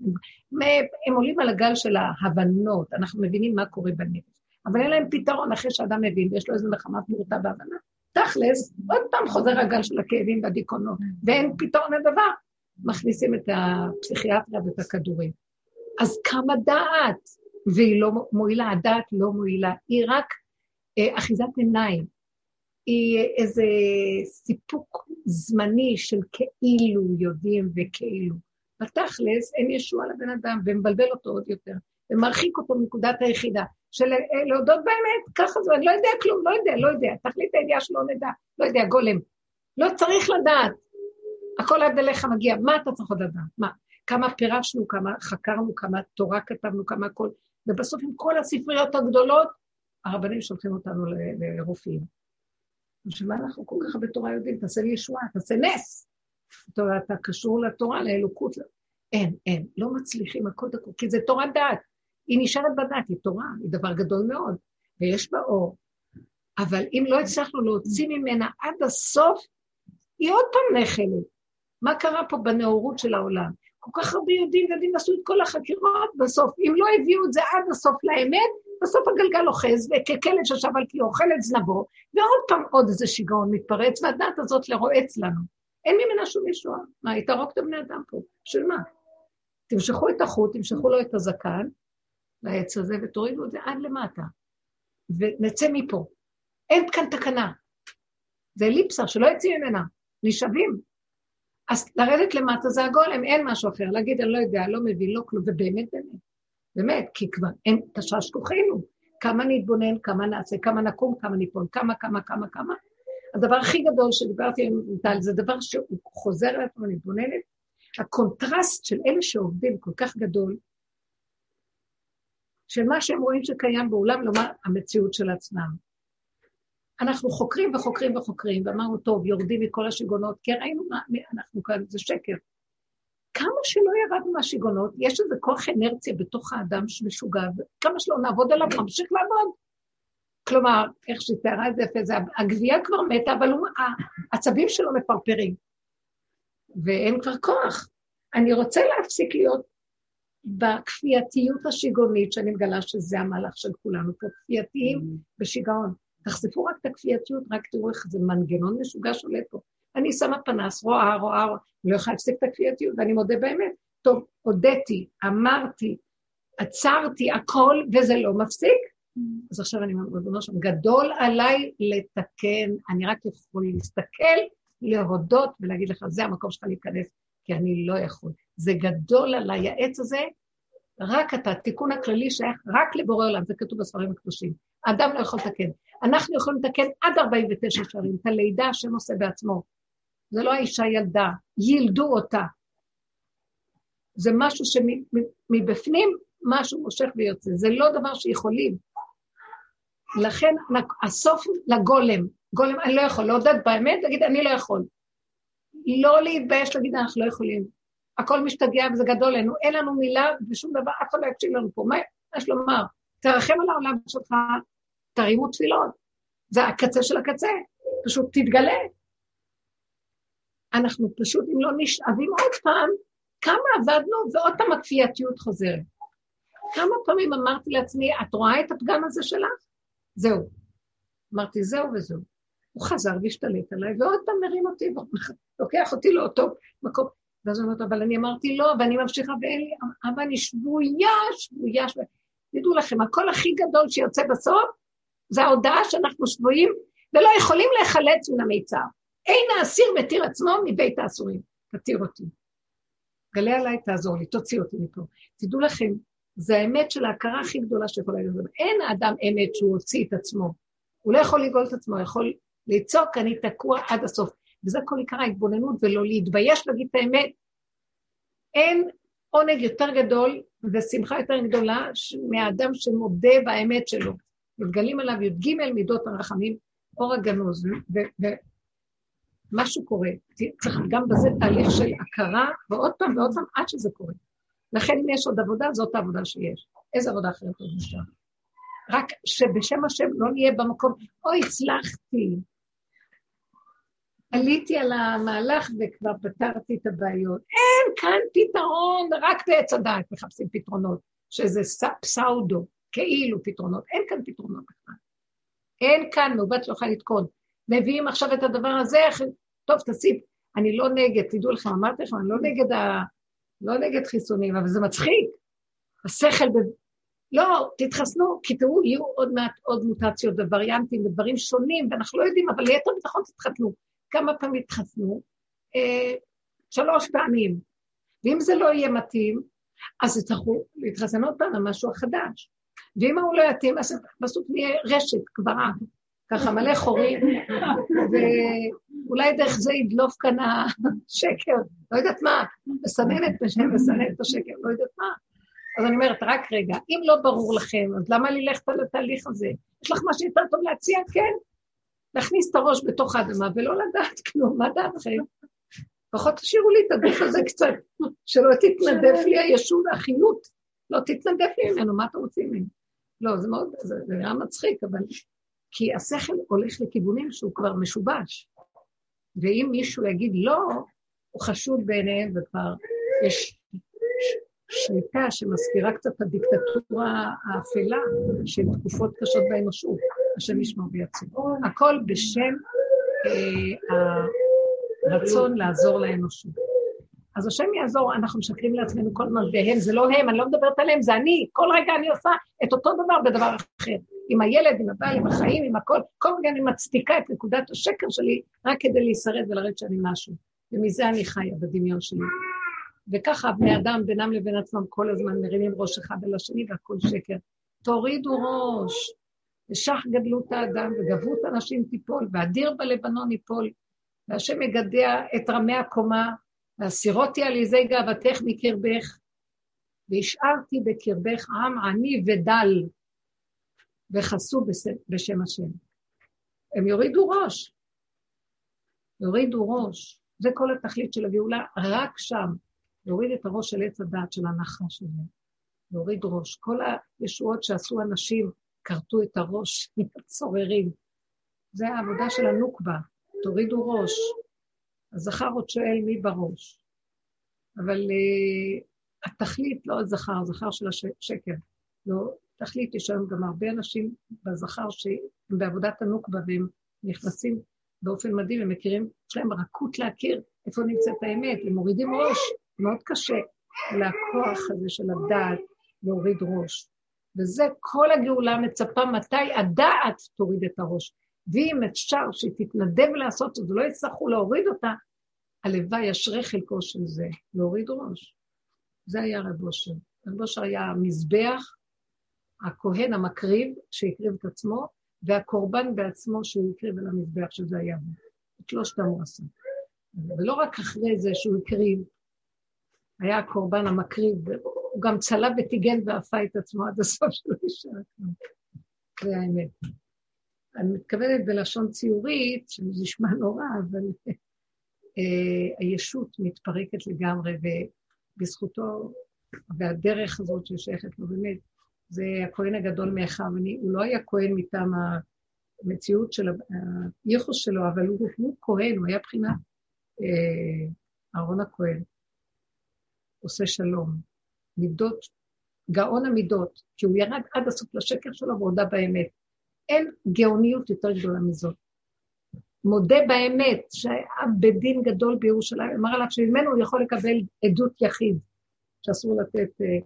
הם עולים על הגל של ההבנות, אנחנו מבינים מה קורה בנפש. אבל אין להם פתרון אחרי שאדם מבין, ויש לו איזו נחמת מורתה בהבנה. תכלס, עוד פעם חוזר הגל של הכאבים והדיכאונות, ואין פתרון לדבר. מכניסים את הפסיכיאטריה ואת הכדורים. אז כמה דעת, והיא לא מועילה, הדעת לא מועילה, היא רק אה, אחיזת עיניים, היא איזה סיפוק זמני של כאילו יודעים וכאילו. בתכלס אין ישועה לבן אדם, ומבלבל אותו עוד יותר, ומרחיק אותו מנקודת היחידה, של להודות באמת, ככה זה, אני לא יודע כלום, לא יודע, לא יודע, תכלית הידיעה שלא נדע, לא יודע, גולם. לא צריך לדעת. הכל עד אליך מגיע, מה אתה צריך לדעת? מה? כמה פירשנו, כמה חקרנו, כמה תורה כתבנו, כמה הכל, ובסוף עם כל הספריות הגדולות, הרבנים שולחים אותנו לרופאים. בשביל מה אנחנו כל כך הרבה תורה יודעים? תעשה לי ישועה, תעשה נס. אתה, אתה קשור לתורה, לאלוקות. אין, אין, לא מצליחים, הכל דקות, כי זה תורת דעת. היא נשארת בדעת, היא תורה, היא דבר גדול מאוד, ויש בה אור. אבל אם לא הצלחנו להוציא ממנה עד הסוף, היא עוד פעם נחלת. מה קרה פה בנאורות של העולם? כל כך הרבה יודעים ויודעים עשו את כל החקירות בסוף. אם לא הביאו את זה עד הסוף לאמת, בסוף הגלגל אוחז, וככלב ששב על כי אוכל את זנבו, ועוד פעם עוד איזה שיגעון מתפרץ, והדעת הזאת לרועץ לנו. אין ממנה שום ישועה. מה, היא תהרוג את הבני אדם פה? בשביל מה? תמשכו את החוט, תמשכו לו את הזקן, לעץ הזה, ותורידו את זה עד למטה. ונצא מפה. אין כאן תקנה. זה אליפסה שלא יצא ממנה. נשאבים. אז לרדת למטה זה הגולם, אין משהו אחר. להגיד, אני לא יודע, לא מבין, לא כלום, ובאמת באמת. באמת, כי כבר אין תשש כוחנו. כמה נתבונן, כמה נעשה, כמה נקום, כמה ניפול, כמה, כמה, כמה, כמה. הדבר הכי גדול שדיברתי עם טל, זה דבר שהוא חוזר על עצמו, מתבוננת. הקונטרסט של אלה שעובדים כל כך גדול, של מה שהם רואים שקיים בעולם, לעומת המציאות של עצמם. אנחנו חוקרים וחוקרים וחוקרים, ואמרנו, טוב, יורדים מכל השיגעונות, כי ראינו מה, אנחנו כאן, זה שקר. כמה שלא ירדנו מהשיגעונות, יש איזה כוח אינרציה בתוך האדם שמשוגע, וכמה שלא נעבוד עליו, נמשיך לעבוד. כלומר, איך שהיא תיארה את זה יפה, זה הגבייה כבר מתה, אבל הוא, העצבים שלו מפרפרים. ואין כבר כוח. אני רוצה להפסיק להיות בכפייתיות השיגעונית, שאני מגלה שזה המהלך של כולנו פה, כפייתיים mm. בשיגעון. תחשפו רק את הכפייתיות, רק תראו איך זה מנגנון משוגע שולט פה. אני שמה פנס, רואה, רואה, רואה, לא יכולה להפסיק את הכפייתיות, ואני מודה באמת. טוב, הודיתי, אמרתי, עצרתי הכל, וזה לא מפסיק. Mm. אז עכשיו אני אומר שם, גדול עליי לתקן, אני רק יכול להסתכל, להודות ולהגיד לך, זה המקום שלך להיכנס, כי אני לא יכול. זה גדול עליי, העץ הזה, רק אתה, התיקון הכללי שייך רק לבורא עולם, זה כתוב בספרים הקדושים. האדם לא יכול לתקן. אנחנו יכולים לתקן עד 49 שערים, את הלידה השם עושה בעצמו. זה לא האישה ילדה, יילדו אותה. זה משהו שמבפנים משהו מושך ויוצא, זה לא דבר שיכולים. לכן הסוף לגולם, גולם, אני לא יכול, לעודד באמת, להגיד אני לא יכול. לא להתבייש להגיד אנחנו לא יכולים. הכל משתגע וזה גדול לנו, אין לנו מילה ושום דבר, אף אחד לא יקשיב לנו פה. מה יש לומר? תרחם על העולם שלך, תרימו תפילות. זה הקצה של הקצה, פשוט תתגלה. אנחנו פשוט, אם לא נשאבים עוד פעם, כמה עבדנו ועוד פעם הכפייתיות חוזרת. כמה פעמים אמרתי לעצמי, את רואה את הפגם הזה שלך? זהו. אמרתי, זהו וזהו. הוא חזר והשתלט עליי, ועוד פעם מרים אותי, לוקח אותי לאותו מקום. ואז הוא אומר, אבל אני אמרתי לא, ואני ממשיכה, ואין לי, אבל אני שבויה, שבויה, שבויה. תדעו לכם, הקול הכי גדול שיוצא בסוף, זה ההודעה שאנחנו שבויים ולא יכולים להיחלץ מן המיצר. אין האסיר מתיר עצמו מבית האסורים. תתיר אותי. גלה עליי, תעזור לי, תוציא אותי מפה. תדעו לכם, זה האמת של ההכרה הכי גדולה שיכולה להיות. אין האדם אמת שהוא הוציא את עצמו. הוא לא יכול לגאול את עצמו, יכול לצעוק, אני תקוע עד הסוף. וזה כל עיקר ההתבוננות, ולא להתבייש להגיד את האמת. אין עונג יותר גדול ושמחה יותר גדולה מהאדם שמודה באמת שלו. מתגלים עליו י"ג מידות הרחמים, אור הגנוז, ומשהו קורה. צריך גם בזה תהליך של הכרה, ועוד פעם ועוד פעם עד שזה קורה. לכן אם יש עוד עבודה, זאת העבודה שיש. איזה עבודה אחרת עוד נשאר? רק שבשם השם לא נהיה במקום, אוי, הצלחתי, עליתי על המהלך וכבר פתרתי את הבעיות. אין כאן פתרון, רק בעץ הדעת מחפשים פתרונות, שזה פסאודו, כאילו פתרונות. אין כאן פתרונות בכלל. אין כאן, מעוות לא יכולה לתקון. מביאים עכשיו את הדבר הזה, טוב, תסיב, אני לא נגד, תדעו לכם, אמרתי לכם, אני לא נגד, ה... לא נגד חיסונים, אבל זה מצחיק. השכל, ב... לא, תתחסנו, כי תראו, יהיו עוד מעט עוד מוטציות ווריאנטים ודברים שונים, ואנחנו לא יודעים, אבל ליתר ביטחון תתחתנו. כמה פעמים התחסנו? אה, שלוש פעמים. ואם זה לא יהיה מתאים, אז יצטרכו להתחסן עוד פעם על משהו החדש. ואם הוא לא יתאים, אז בסוף נהיה רשת, קברה, ככה מלא חורים, ואולי דרך זה ידלוף כאן השקר, לא יודעת מה, מסננת בשם, מסננת את השקר, לא יודעת מה. אז אני אומרת, רק רגע, אם לא ברור לכם, אז למה ללכת על התהליך הזה? יש לך משהו יותר טוב להציע? כן. להכניס את הראש בתוך האדמה ולא לדעת כלום, מה דעתכם? לפחות תשאירו לי את הגוף הזה קצת, שלא תתנדף לי הישות, החיות, לא תתנדף לי ממנו, מה אתם רוצים ממנו? לא, זה מאוד, זה נראה מצחיק, אבל... כי השכל הולך לכיוונים שהוא כבר משובש. ואם מישהו יגיד לא, הוא חשוד בעיניהם וכבר יש שליטה שמזכירה קצת את הדיקטטורה האפלה של תקופות קשות באנושות. השם ישמור ויציב. הכל בשם אה, הרצון לעזור לאנושות. אז השם יעזור, אנחנו משקרים לעצמנו כל הזמן, והם, זה לא הם, אני לא מדברת עליהם, זה אני, כל רגע אני עושה את אותו דבר בדבר אחר. עם הילד, עם הבעל, עם החיים, עם הכל, כל רגע אני מצדיקה את נקודת השקר שלי רק כדי להישרד ולרדת שאני משהו. ומזה אני חיה בדמיון שלי. וככה בני אדם בינם לבין עצמם כל הזמן מרימים ראש אחד על השני והכל שקר. תורידו ראש, ושח גדלות האדם, וגברות אנשים תיפול, ואדיר בלבנון ייפול, והשם יגדע את רמי הקומה, והסירותי על ידי גאוותך מקרבך, והשארתי בקרבך עם עני ודל, וחסו בשם השם. הם יורידו ראש. יורידו ראש. זה כל התכלית של הגאולה, רק שם. להוריד את הראש של עץ הדעת של הנחש הזה. להוריד ראש. כל הישועות שעשו אנשים, כרתו את הראש עם הצוררים. זה העבודה של הנוקבה, תורידו ראש. הזכר עוד שואל מי בראש. אבל uh, התכלית לא הזכר, הזכר של השקר. לא, תכלית, יש היום גם הרבה אנשים בזכר שהם בעבודת הנוקבה והם נכנסים באופן מדהים, הם מכירים, יש להם רכות להכיר איפה נמצאת האמת, הם מורידים ראש, מאוד קשה לכוח הזה של הדעת להוריד ראש. וזה כל הגאולה מצפה מתי הדעת תוריד את הראש. ואם אפשר שהיא תתנדב לעשות זה, לא יצטרכו להוריד אותה, הלוואי אשרי חלקו של זה, להוריד ראש. זה היה רב אושר. רב אושר היה המזבח, הכהן המקריב, שהקריב את עצמו, והקורבן בעצמו שהוא הקריב על המזבח, שזה היה בו. את שלושתם הוא עשה. ולא רק אחרי זה שהוא הקריב, היה הקורבן המקריב, הוא גם צלב וטיגן ואפה את עצמו עד הסוף שלא נשאר. זה האמת. אני מתכוונת בלשון ציורית, שזה נשמע נורא, אבל אה, הישות מתפרקת לגמרי, ובזכותו, והדרך הזאת ששייכת לו באמת, זה הכהן הגדול מאחיו. הוא לא היה כהן מטעם המציאות של הייחוס שלו, אבל הוא, הוא כהן, הוא היה בחינת אה, אהרון הכהן. עושה שלום. מידות, גאון המידות, כי הוא ירד עד הסוף לשקר שלו והודה באמת. אין גאוניות יותר גדולה מזאת. מודה באמת שהיה בית דין גדול בירושלים, אמר עליו שממנו הוא יכול לקבל עדות יחיד, שאסור לתת uh,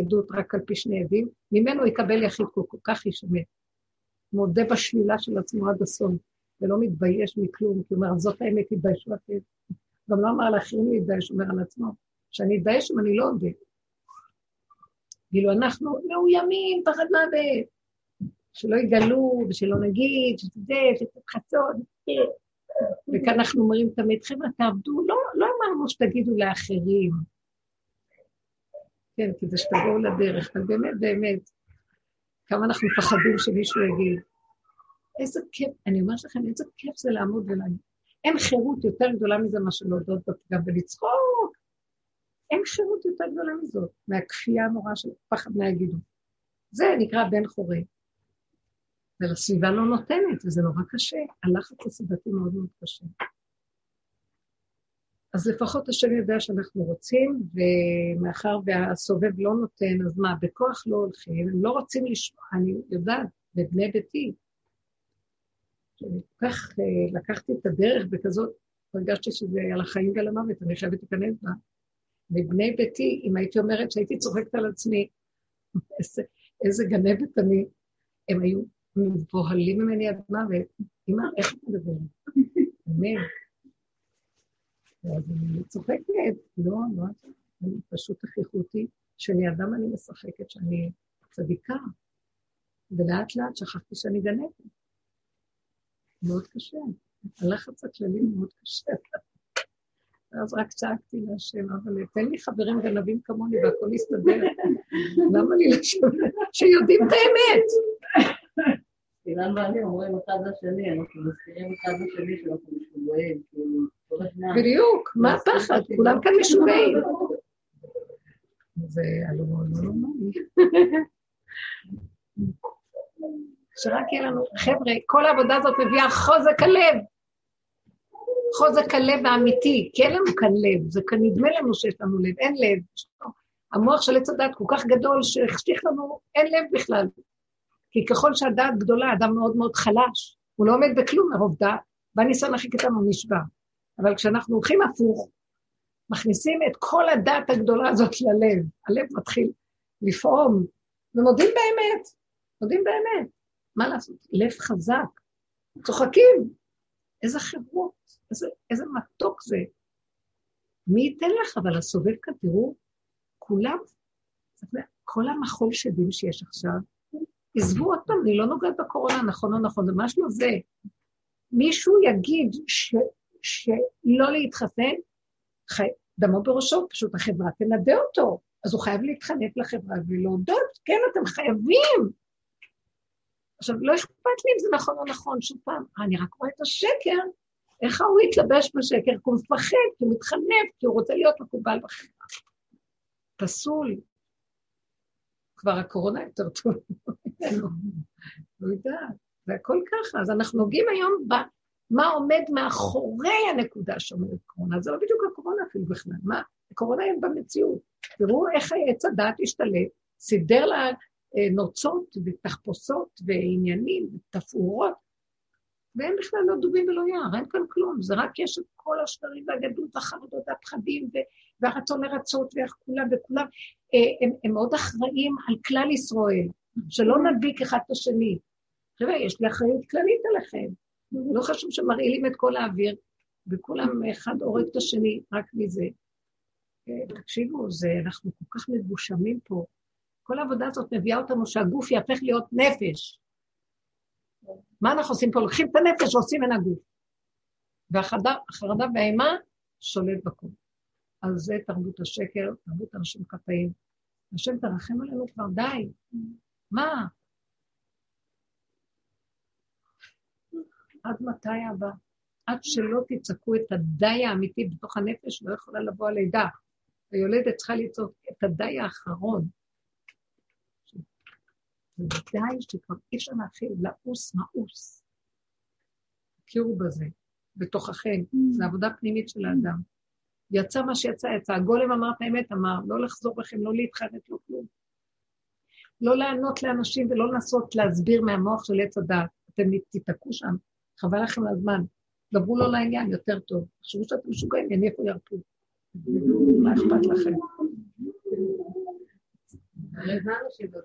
עדות רק על פי שני עדים, ממנו הוא יקבל יחיד, כל, כך יישמט. מודה בשלילה של עצמו עד הסוף, ולא מתבייש מכלום, כי הוא אומר, זאת האמת, תתביישו אתם. גם לא אמר לאחרים להתבייש, אומר על עצמו, שאני אתבייש אם אני לא אודה. כאילו אנחנו מאוימים, פחד מוות. שלא יגלו ושלא נגיד, שזה, שתתחצות, וכאן אנחנו אומרים תמיד, חבר'ה, תעבדו, לא, לא אמרנו שתגידו לאחרים. כן, כדי שתבואו לדרך, אבל באמת, באמת, כמה אנחנו מפחדים שמישהו יגיד. איזה כיף, אני אומרת לכם, איזה כיף זה לעמוד ולהגיד. אין חירות יותר גדולה מזה מה שלהודות בפגם ולצחוק. אין חירות יותר גדולה מזאת, מהכפייה הנוראה של פחד מה יגידו. זה נקרא בן חורג. ולסביבה לא נותנת, וזה נורא קשה. הלחץ הסביבתי מאוד מאוד קשה. אז לפחות השם יודע שאנחנו רוצים, ומאחר והסובב לא נותן, אז מה, בכוח לא הולכים, הם לא רוצים לשמוע, אני יודעת, בבני ביתי. כך אה, לקחתי את הדרך בכזאת, הרגשתי שזה על החיים ועל המוות, אני חייבת להיכנס בה. מבני ביתי, אם הייתי אומרת שהייתי צוחקת על עצמי, איזה, איזה גנבת אני, הם היו מבוהלים ממני עד מוות. אמא, איך את מדברת? אמן. אז אני צוחקת, לא, לא, אני פשוט הכריחו אותי שלידם אני משחקת, שאני צדיקה, ולאט לאט שכחתי שאני גנבת. מאוד קשה. הלחץ הכללי מאוד קשה. ואז רק צעקתי להשם, אבל תן לי חברים גנבים כמוני והכל יסתדר. למה לי לשבת? שיודעים את האמת. אילן ואני אומרים אחד לשני, אנחנו מזכירים אחד לשני שאנחנו משוגעים, כאילו, בדיוק, מה הפחד? כולם כאן משוגעים. זה הלא נורמלי. שרק יהיה לנו, חבר'ה, כל העבודה הזאת מביאה חוזק הלב. חוזק הלב האמיתי, כי אין לנו כאן לב, זה כאן נדמה לנו שיש לנו לב, אין לב. המוח של עץ הדת כל כך גדול שהחשיך לנו, אין לב בכלל. כי ככל שהדעת גדולה, אדם מאוד מאוד חלש, הוא לא עומד בכלום מרוב דעת, והניסיון הכי קטן הוא נשבע. אבל כשאנחנו הולכים הפוך, מכניסים את כל הדעת הגדולה הזאת ללב, הלב מתחיל לפעום, ומודים באמת, מודים באמת. מה לעשות? לב חזק, צוחקים. איזה חברות, איזה, איזה מתוק זה. מי ייתן לך, אבל הסובב כאן, תראו, כולם, כל המחול שדים שיש עכשיו, עזבו עוד פעם, אני לא נוגעת בקורונה, נכון או נכון, זה ממש לא זה. מישהו יגיד ש, שלא להתחסן, חי, דמו בראשו, פשוט החברה תנדה אותו. אז הוא חייב להתחנף לחברה ולהודות, כן, אתם חייבים. עכשיו, לא אכפת לי אם זה נכון או נכון, שוב פעם, אני רק רואה את השקר, איך ההוא התלבש בשקר, כי הוא מפחד, כי הוא מתחנף, כי הוא רוצה להיות מקובל בחברה. פסול. כבר הקורונה יותר טוב. לא יודעת, זה הכל ככה. אז אנחנו נוגעים היום במה עומד מאחורי הנקודה שאומרת קורונה. זה לא בדיוק הקורונה אפילו בכלל, מה? הקורונה היא במציאות. תראו איך עץ הדת השתלט, סידר לה אה, נוצות ותחפושות ועניינים ותפאורות, והם בכלל לא דובים ולא יער, אין כאן כלום, זה רק יש את כל השקרים והגדלות והחרדות והפחדים והרצון לרצות ואיך כולם וכולם, אה, הם, הם מאוד אחראים על כלל ישראל, שלא נדביק אחד את השני. חבר'ה, יש לי אחריות כללית עליכם. לא חשוב שמרעילים את כל האוויר, וכולם אחד הורג את השני רק מזה. אה, תקשיבו, זה, אנחנו כל כך מגושמים פה. כל העבודה הזאת מביאה אותנו שהגוף יהפך להיות נפש. מה אנחנו עושים פה? לוקחים את הנפש ועושים ממנה גוף. והחרדה והאימה שולט בכל. אז זה תרבות השקר, תרבות אנשים חטאים. השם תרחם עלינו כבר, די. מה? עד מתי הבא? עד שלא תצעקו את הדי האמיתי בתוך הנפש, לא יכולה לבוא הלידה. היולדת צריכה לצעוק את הדי האחרון. די שכבר אי אפשר להכיל, לעוס מאוס. תכירו בזה, בתוככם, זו עבודה פנימית של האדם. יצא מה שיצא, יצא. הגולם אמר את האמת, אמר, לא לחזור בכם, לא להתחרט, לא כלום. לא לענות לאנשים ולא לנסות להסביר מהמוח של עץ הדעת. אתם תיתקעו שם, חבל לכם הזמן. דברו לא לעניין, יותר טוב. תחשבו שאתם משוגעים, יניחו ירפו. מה אכפת לכם? הבנו שזאת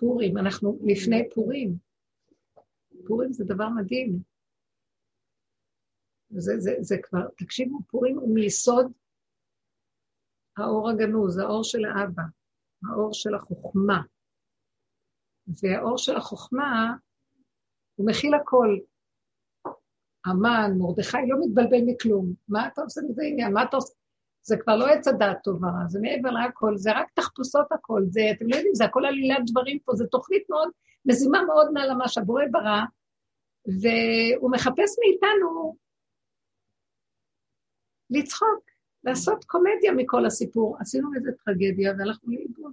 פורים, אנחנו לפני פורים. פורים זה דבר מדהים. זה, זה, זה כבר, תקשיבו, פורים הוא מיסוד האור הגנוז, האור של האבא, האור של החוכמה. והאור של החוכמה, הוא מכיל הכל. המן, מרדכי, לא מתבלבל מכלום. מה אתה עושה מזה עניין? מה אתה עושה? זה כבר לא עץ הדעת טובה, זה מעבר להכל, זה רק תחפושות הכל, זה, אתם לא יודעים, זה הכל עלילת דברים פה, זו תוכנית מאוד, מזימה מאוד מעל מה שהבורא ברא, והוא מחפש מאיתנו לצחוק, לעשות קומדיה מכל הסיפור. עשינו איזה טרגדיה והלכנו לאיבוד. הוא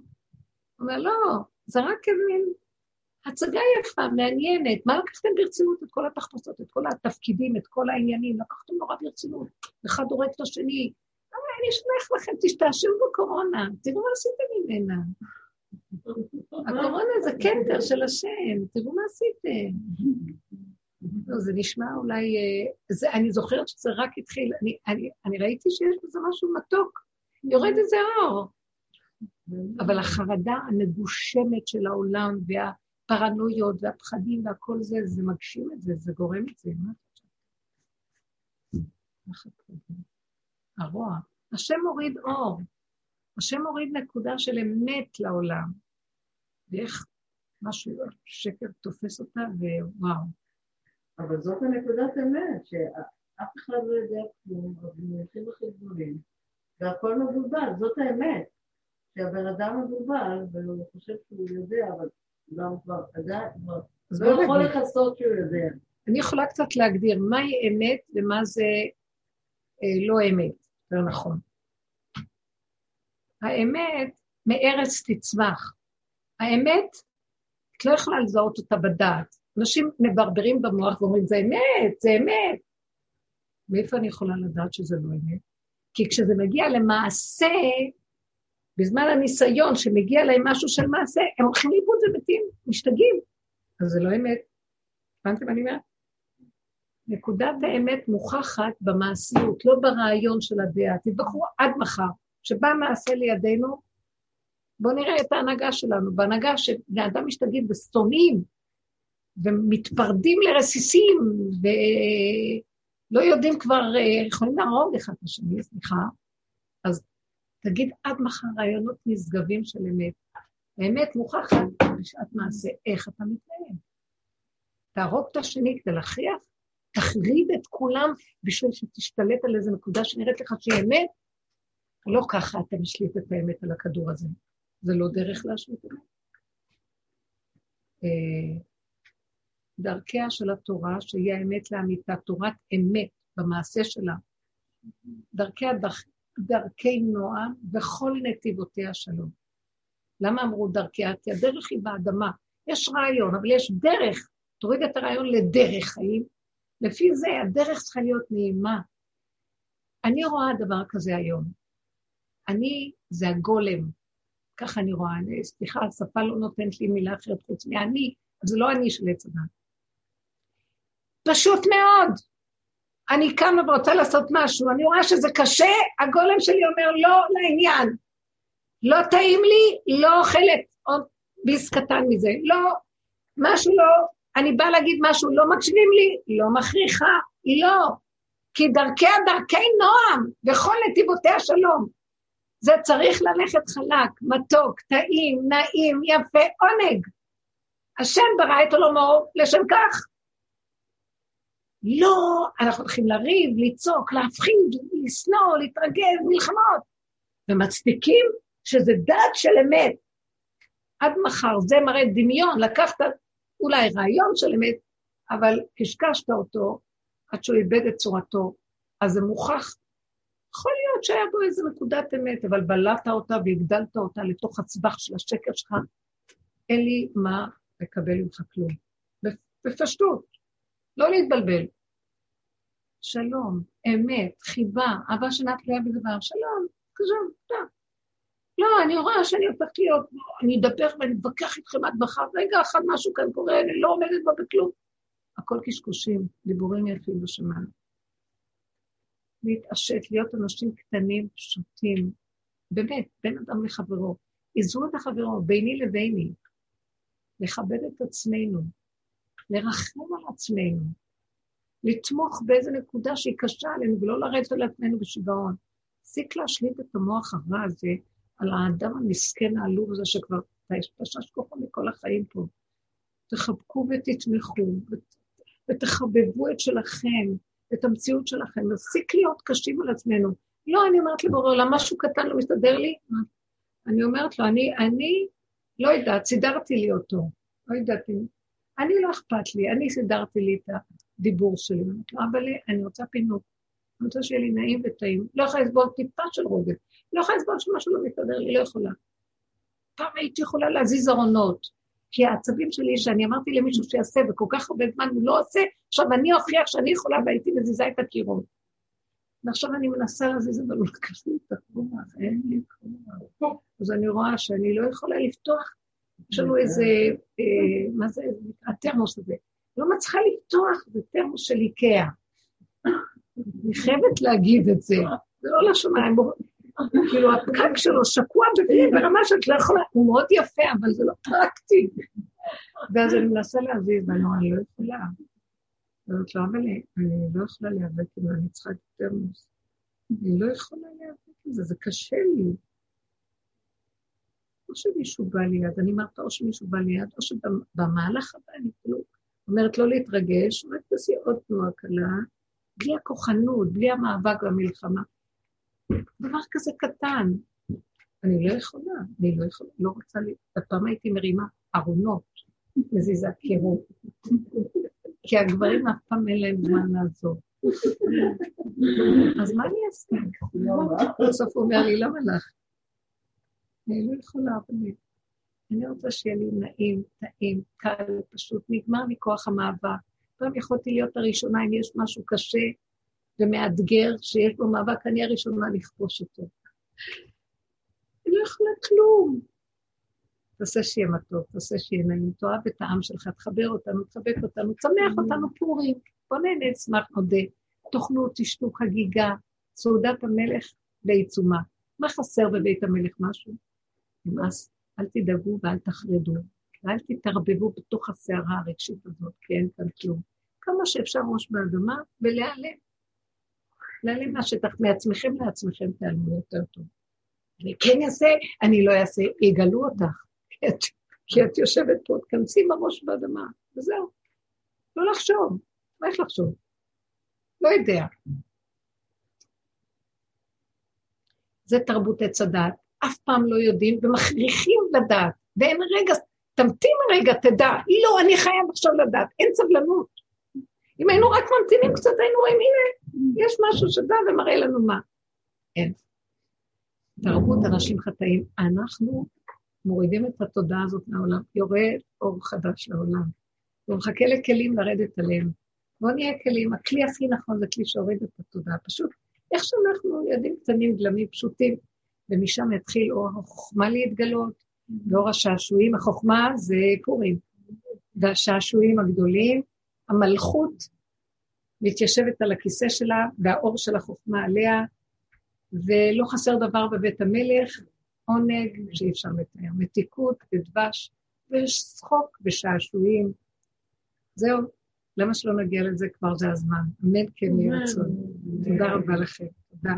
אומר, לא, זה רק איזה הצגה יפה, מעניינת. מה לקחתם ברצינות את כל התחפושות, את כל התפקידים, את כל העניינים? לקחתם נורא ברצינות. אחד הורג את השני. אני אשלח לכם, תשתעשעו בקורונה, תראו מה עשיתם ממנה. הקורונה זה כתר של השם, תראו מה עשיתם. לא, זה נשמע אולי... אה, זה, אני זוכרת שזה רק התחיל, אני, אני, אני ראיתי שיש בזה משהו מתוק, יורד איזה אור. אבל החרדה המגושמת של העולם והפרנויות והפחדים והכל זה, זה מגשים את זה, זה גורם את זה. מה הרוע. השם מוריד אור. השם מוריד נקודה של אמת לעולם. ואיך משהו, שקר תופס אותה, ווואו. אבל זאת הנקודת אמת, שאף אחד לא יודע כלום, אבל הולכים בחשבונים, והכל מבולבל, זאת האמת. שהבן אדם מבולבל, והוא חושב שהוא יודע, אבל גם כבר עדיין, כבר לא יכול לכסות שהוא יודע. אני יכולה קצת להגדיר מהי אמת ומה זה אה, לא אמת, לא נכון. האמת מארץ תצמח. האמת, את לא יכולה לזהות אותה בדעת. אנשים מברברים במוח ואומרים, זה אמת, זה אמת. מאיפה אני יכולה לדעת שזה לא אמת? כי כשזה מגיע למעשה, בזמן הניסיון שמגיע להם משהו של מעשה, הם הולכים לאיבוד ומתים, משתגעים. אז זה לא אמת. הבנתם מה אני אומרת? נקודת האמת מוכחת במעשיות, לא ברעיון של הדעה. תתבחרו עד מחר. שבא מעשה לידינו, בואו נראה את ההנהגה שלנו. בהנהגה שבני אדם משתגעים ושונאים ומתפרדים לרסיסים, ולא יודעים כבר, אה, יכולים להרוג אחד את השני, סליחה, אז תגיד עד מחר רעיונות נשגבים של אמת. האמת מוכחת בשעת מעשה, איך אתה מתנהג. תהרוג את השני כדי להכריח, תחריב את כולם בשביל שתשתלט על איזה נקודה שנראית לך שהיא אמת, לא ככה אתה משליט את האמת על הכדור הזה. זה לא דרך להשליט אמת. אה, דרכיה של התורה, שהיא האמת לאמיתה, תורת אמת במעשה שלה. דרכיה דרכ, דרכי נועם וכל נתיבותיה שלום. למה אמרו דרכיה? כי הדרך היא באדמה. יש רעיון, אבל יש דרך. תוריד את הרעיון לדרך חיים. לפי זה הדרך צריכה להיות נעימה. אני רואה דבר כזה היום. אני, זה הגולם. ככה אני רואה. אני, סליחה, השפה לא נותנת לי מילה אחרת חוץ מאני, זה לא אני של עץ הדת. פשוט מאוד. אני קמה ורוצה לעשות משהו, אני רואה שזה קשה, הגולם שלי אומר לא לעניין. לא טעים לי, לא אוכלת עוד ביס קטן מזה. לא, משהו לא, אני באה להגיד משהו, לא מקשיבים לי, לא מכריחה, לא. כי דרכיה דרכי נועם, וכל נתיבותיה שלום. זה צריך ללכת חלק, מתוק, טעים, נעים, יפה, עונג. השם ברא את עולמו לשם כך. לא, אנחנו הולכים לריב, לצעוק, להפחיד, לשנוא, להתרגז, מלחמות. ומצדיקים שזה דת של אמת. עד מחר, זה מראה דמיון, לקחת אולי רעיון של אמת, אבל קשקשת אותו עד שהוא איבד את צורתו, אז זה מוכח. יכול להיות שהיה בו איזו נקודת אמת, אבל בלעת אותה והגדלת אותה לתוך הצבח של השקר שלך, אין לי מה לקבל ממך כלום. בפשטות, לא להתבלבל. שלום, אמת, חיבה, אהבה שאינה תלויה בדבר, שלום, כזה, תודה. לא, אני רואה שאני הופכת להיות, אני אדבר ואני אתווכח איתכם עד מחר, רגע אחד משהו כאן קורה, אני לא עומדת בו בכלום. הכל קשקושים, דיבורים יפים בשמיים. להתעשת, להיות אנשים קטנים, פשוטים, באמת, בין אדם לחברו. עזרו את החברו, ביני לביני, לכבד את עצמנו, לרחם על עצמנו, לתמוך באיזה נקודה שהיא קשה עלינו ולא לרדת על עצמנו בשיגעון. תפסיק להשליט את המוח הרע הזה על האדם המסכן העלוב הזה שכבר תשש כוחו מכל החיים פה. תחבקו ותתמכו ותחבבו את שלכם, את המציאות שלכם. נפסיק להיות קשים על עצמנו. לא, אני אומרת לבורא עולם, משהו קטן לא מסתדר לי? אני אומרת לו, אני, אני לא יודעת, סידרתי לי אותו. לא יודעת. אני לא אכפת לי, אני סידרתי לי את הדיבור שלי. אמרתי לו, אבל אני רוצה פינוק. אני רוצה שיהיה לי נעים וטעים. לא יכולה לסבול טיפה של רוגל. לא יכולה לסבול שמשהו לא מסתדר לי, לא יכולה. פעם הייתי יכולה להזיז ארונות, כי העצבים שלי, שאני אמרתי למישהו שיעשה, וכל כך הרבה זמן הוא לא עושה, עכשיו אני אוכיח שאני יכולה והייתי מזיזה את הקירות. ועכשיו אני מנסה להזיז, אבל לא קשה לי את הכוח, אין לי כוח. אז אני רואה שאני לא יכולה לפתוח, יש לנו איזה, אה, מה זה, התרמוס הזה. לא מצליחה לפתוח, זה תרמוס של איקאה. אני חייבת להגיד את זה, זה לא לשמיים, כאילו הפקק שלו שקוע בפנים ברמה שאת לא יכולה, הוא מאוד יפה, אבל זה לא פרקטי. ואז אני מנסה להזיז, ואני אומרת, אני לא יכולה. אומרת לו, אבל אני לא יכולה להיאבק עם זה, אני צריכה את תרמוס. אני לא יכולה להיאבק עם זה, זה קשה לי. או שמישהו בא ליד, אני אומרת, או שמישהו בא ליד, או שבמהלך הבא אני כאילו אומרת לא להתרגש, רק תעשי עוד תנועה קלה, בלי הכוחנות, בלי המאבק והמלחמה. דבר כזה קטן. אני לא יכולה, אני לא יכולה, לא רוצה לי... הפעם הייתי מרימה ארונות, מזיזה קירות. כי הגברים אף פעם אין להם זמן לעזוב. אז מה אני אעשה? בסוף הוא אומר לי, למה לך? אני לא יכולה, אבל אני רוצה שיהיה לי נעים, טעים, קל, פשוט, נגמר מכוח המאבק. פעם יכולתי להיות הראשונה אם יש משהו קשה ומאתגר, שיש בו מאבק, אני הראשונה לכבוש אותו. אני לא יכולה כלום. תעשה שיהיה מתוק, תעשה שיהיה נעים, תאהב את העם שלך, תחבר אותנו, תחבק אותנו, תשמח אותנו פורים. בוא נהנה, אשמח, נודה. תאכלו, תשתו חגיגה, סעודת המלך בעיצומה. מה חסר בבית המלך? משהו? נמאס. אל תדאגו ואל תחרדו, ואל תתערבבו בתוך הסערה הרגשית הזאת, כי אין כאן כלום. כמה שאפשר ראש באדמה ולהיעלם. להיעלם מהשטח, מעצמכם לעצמכם תיעלמו יותר טוב. אני כן אעשה, אני לא אעשה, יגלו אותך. כי את יושבת פה, תכנסי בראש באדמה, וזהו. לא לחשוב. מה יש לחשוב? לא יודע. זה תרבות עץ. אף פעם לא יודעים ומכריחים לדעת. ואין רגע, תמתין רגע, תדע. לא, אני חייב עכשיו לדעת. אין סבלנות. אם היינו רק ממתינים קצת, היינו רואים, הנה, יש משהו שבא ומראה לנו מה. אין. תרבות אנשים חטאים. אנחנו מורידים את התודעה הזאת מהעולם, יורד אור חדש לעולם. הוא מחכה לכלים לרדת עליהם. בואו נהיה כלים. הכלי הכי נכון זה כלי שהוריד את התודעה. פשוט, איך שאנחנו ילדים קטנים, גלמים פשוטים, ומשם יתחיל אור החוכמה להתגלות, ואור השעשועים. החוכמה זה פורים. והשעשועים הגדולים, המלכות מתיישבת על הכיסא שלה, והאור של החוכמה עליה, ולא חסר דבר בבית המלך, עונג שאי אפשר לתאר, מתיקות ודבש, ושחוק ושעשועים. זהו, למה שלא נגיע לזה כבר זה הזמן? אמן כן יהיה רצון. תודה רבה לכם, תודה.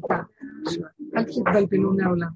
תודה. אל תתבלבלו מהעולם.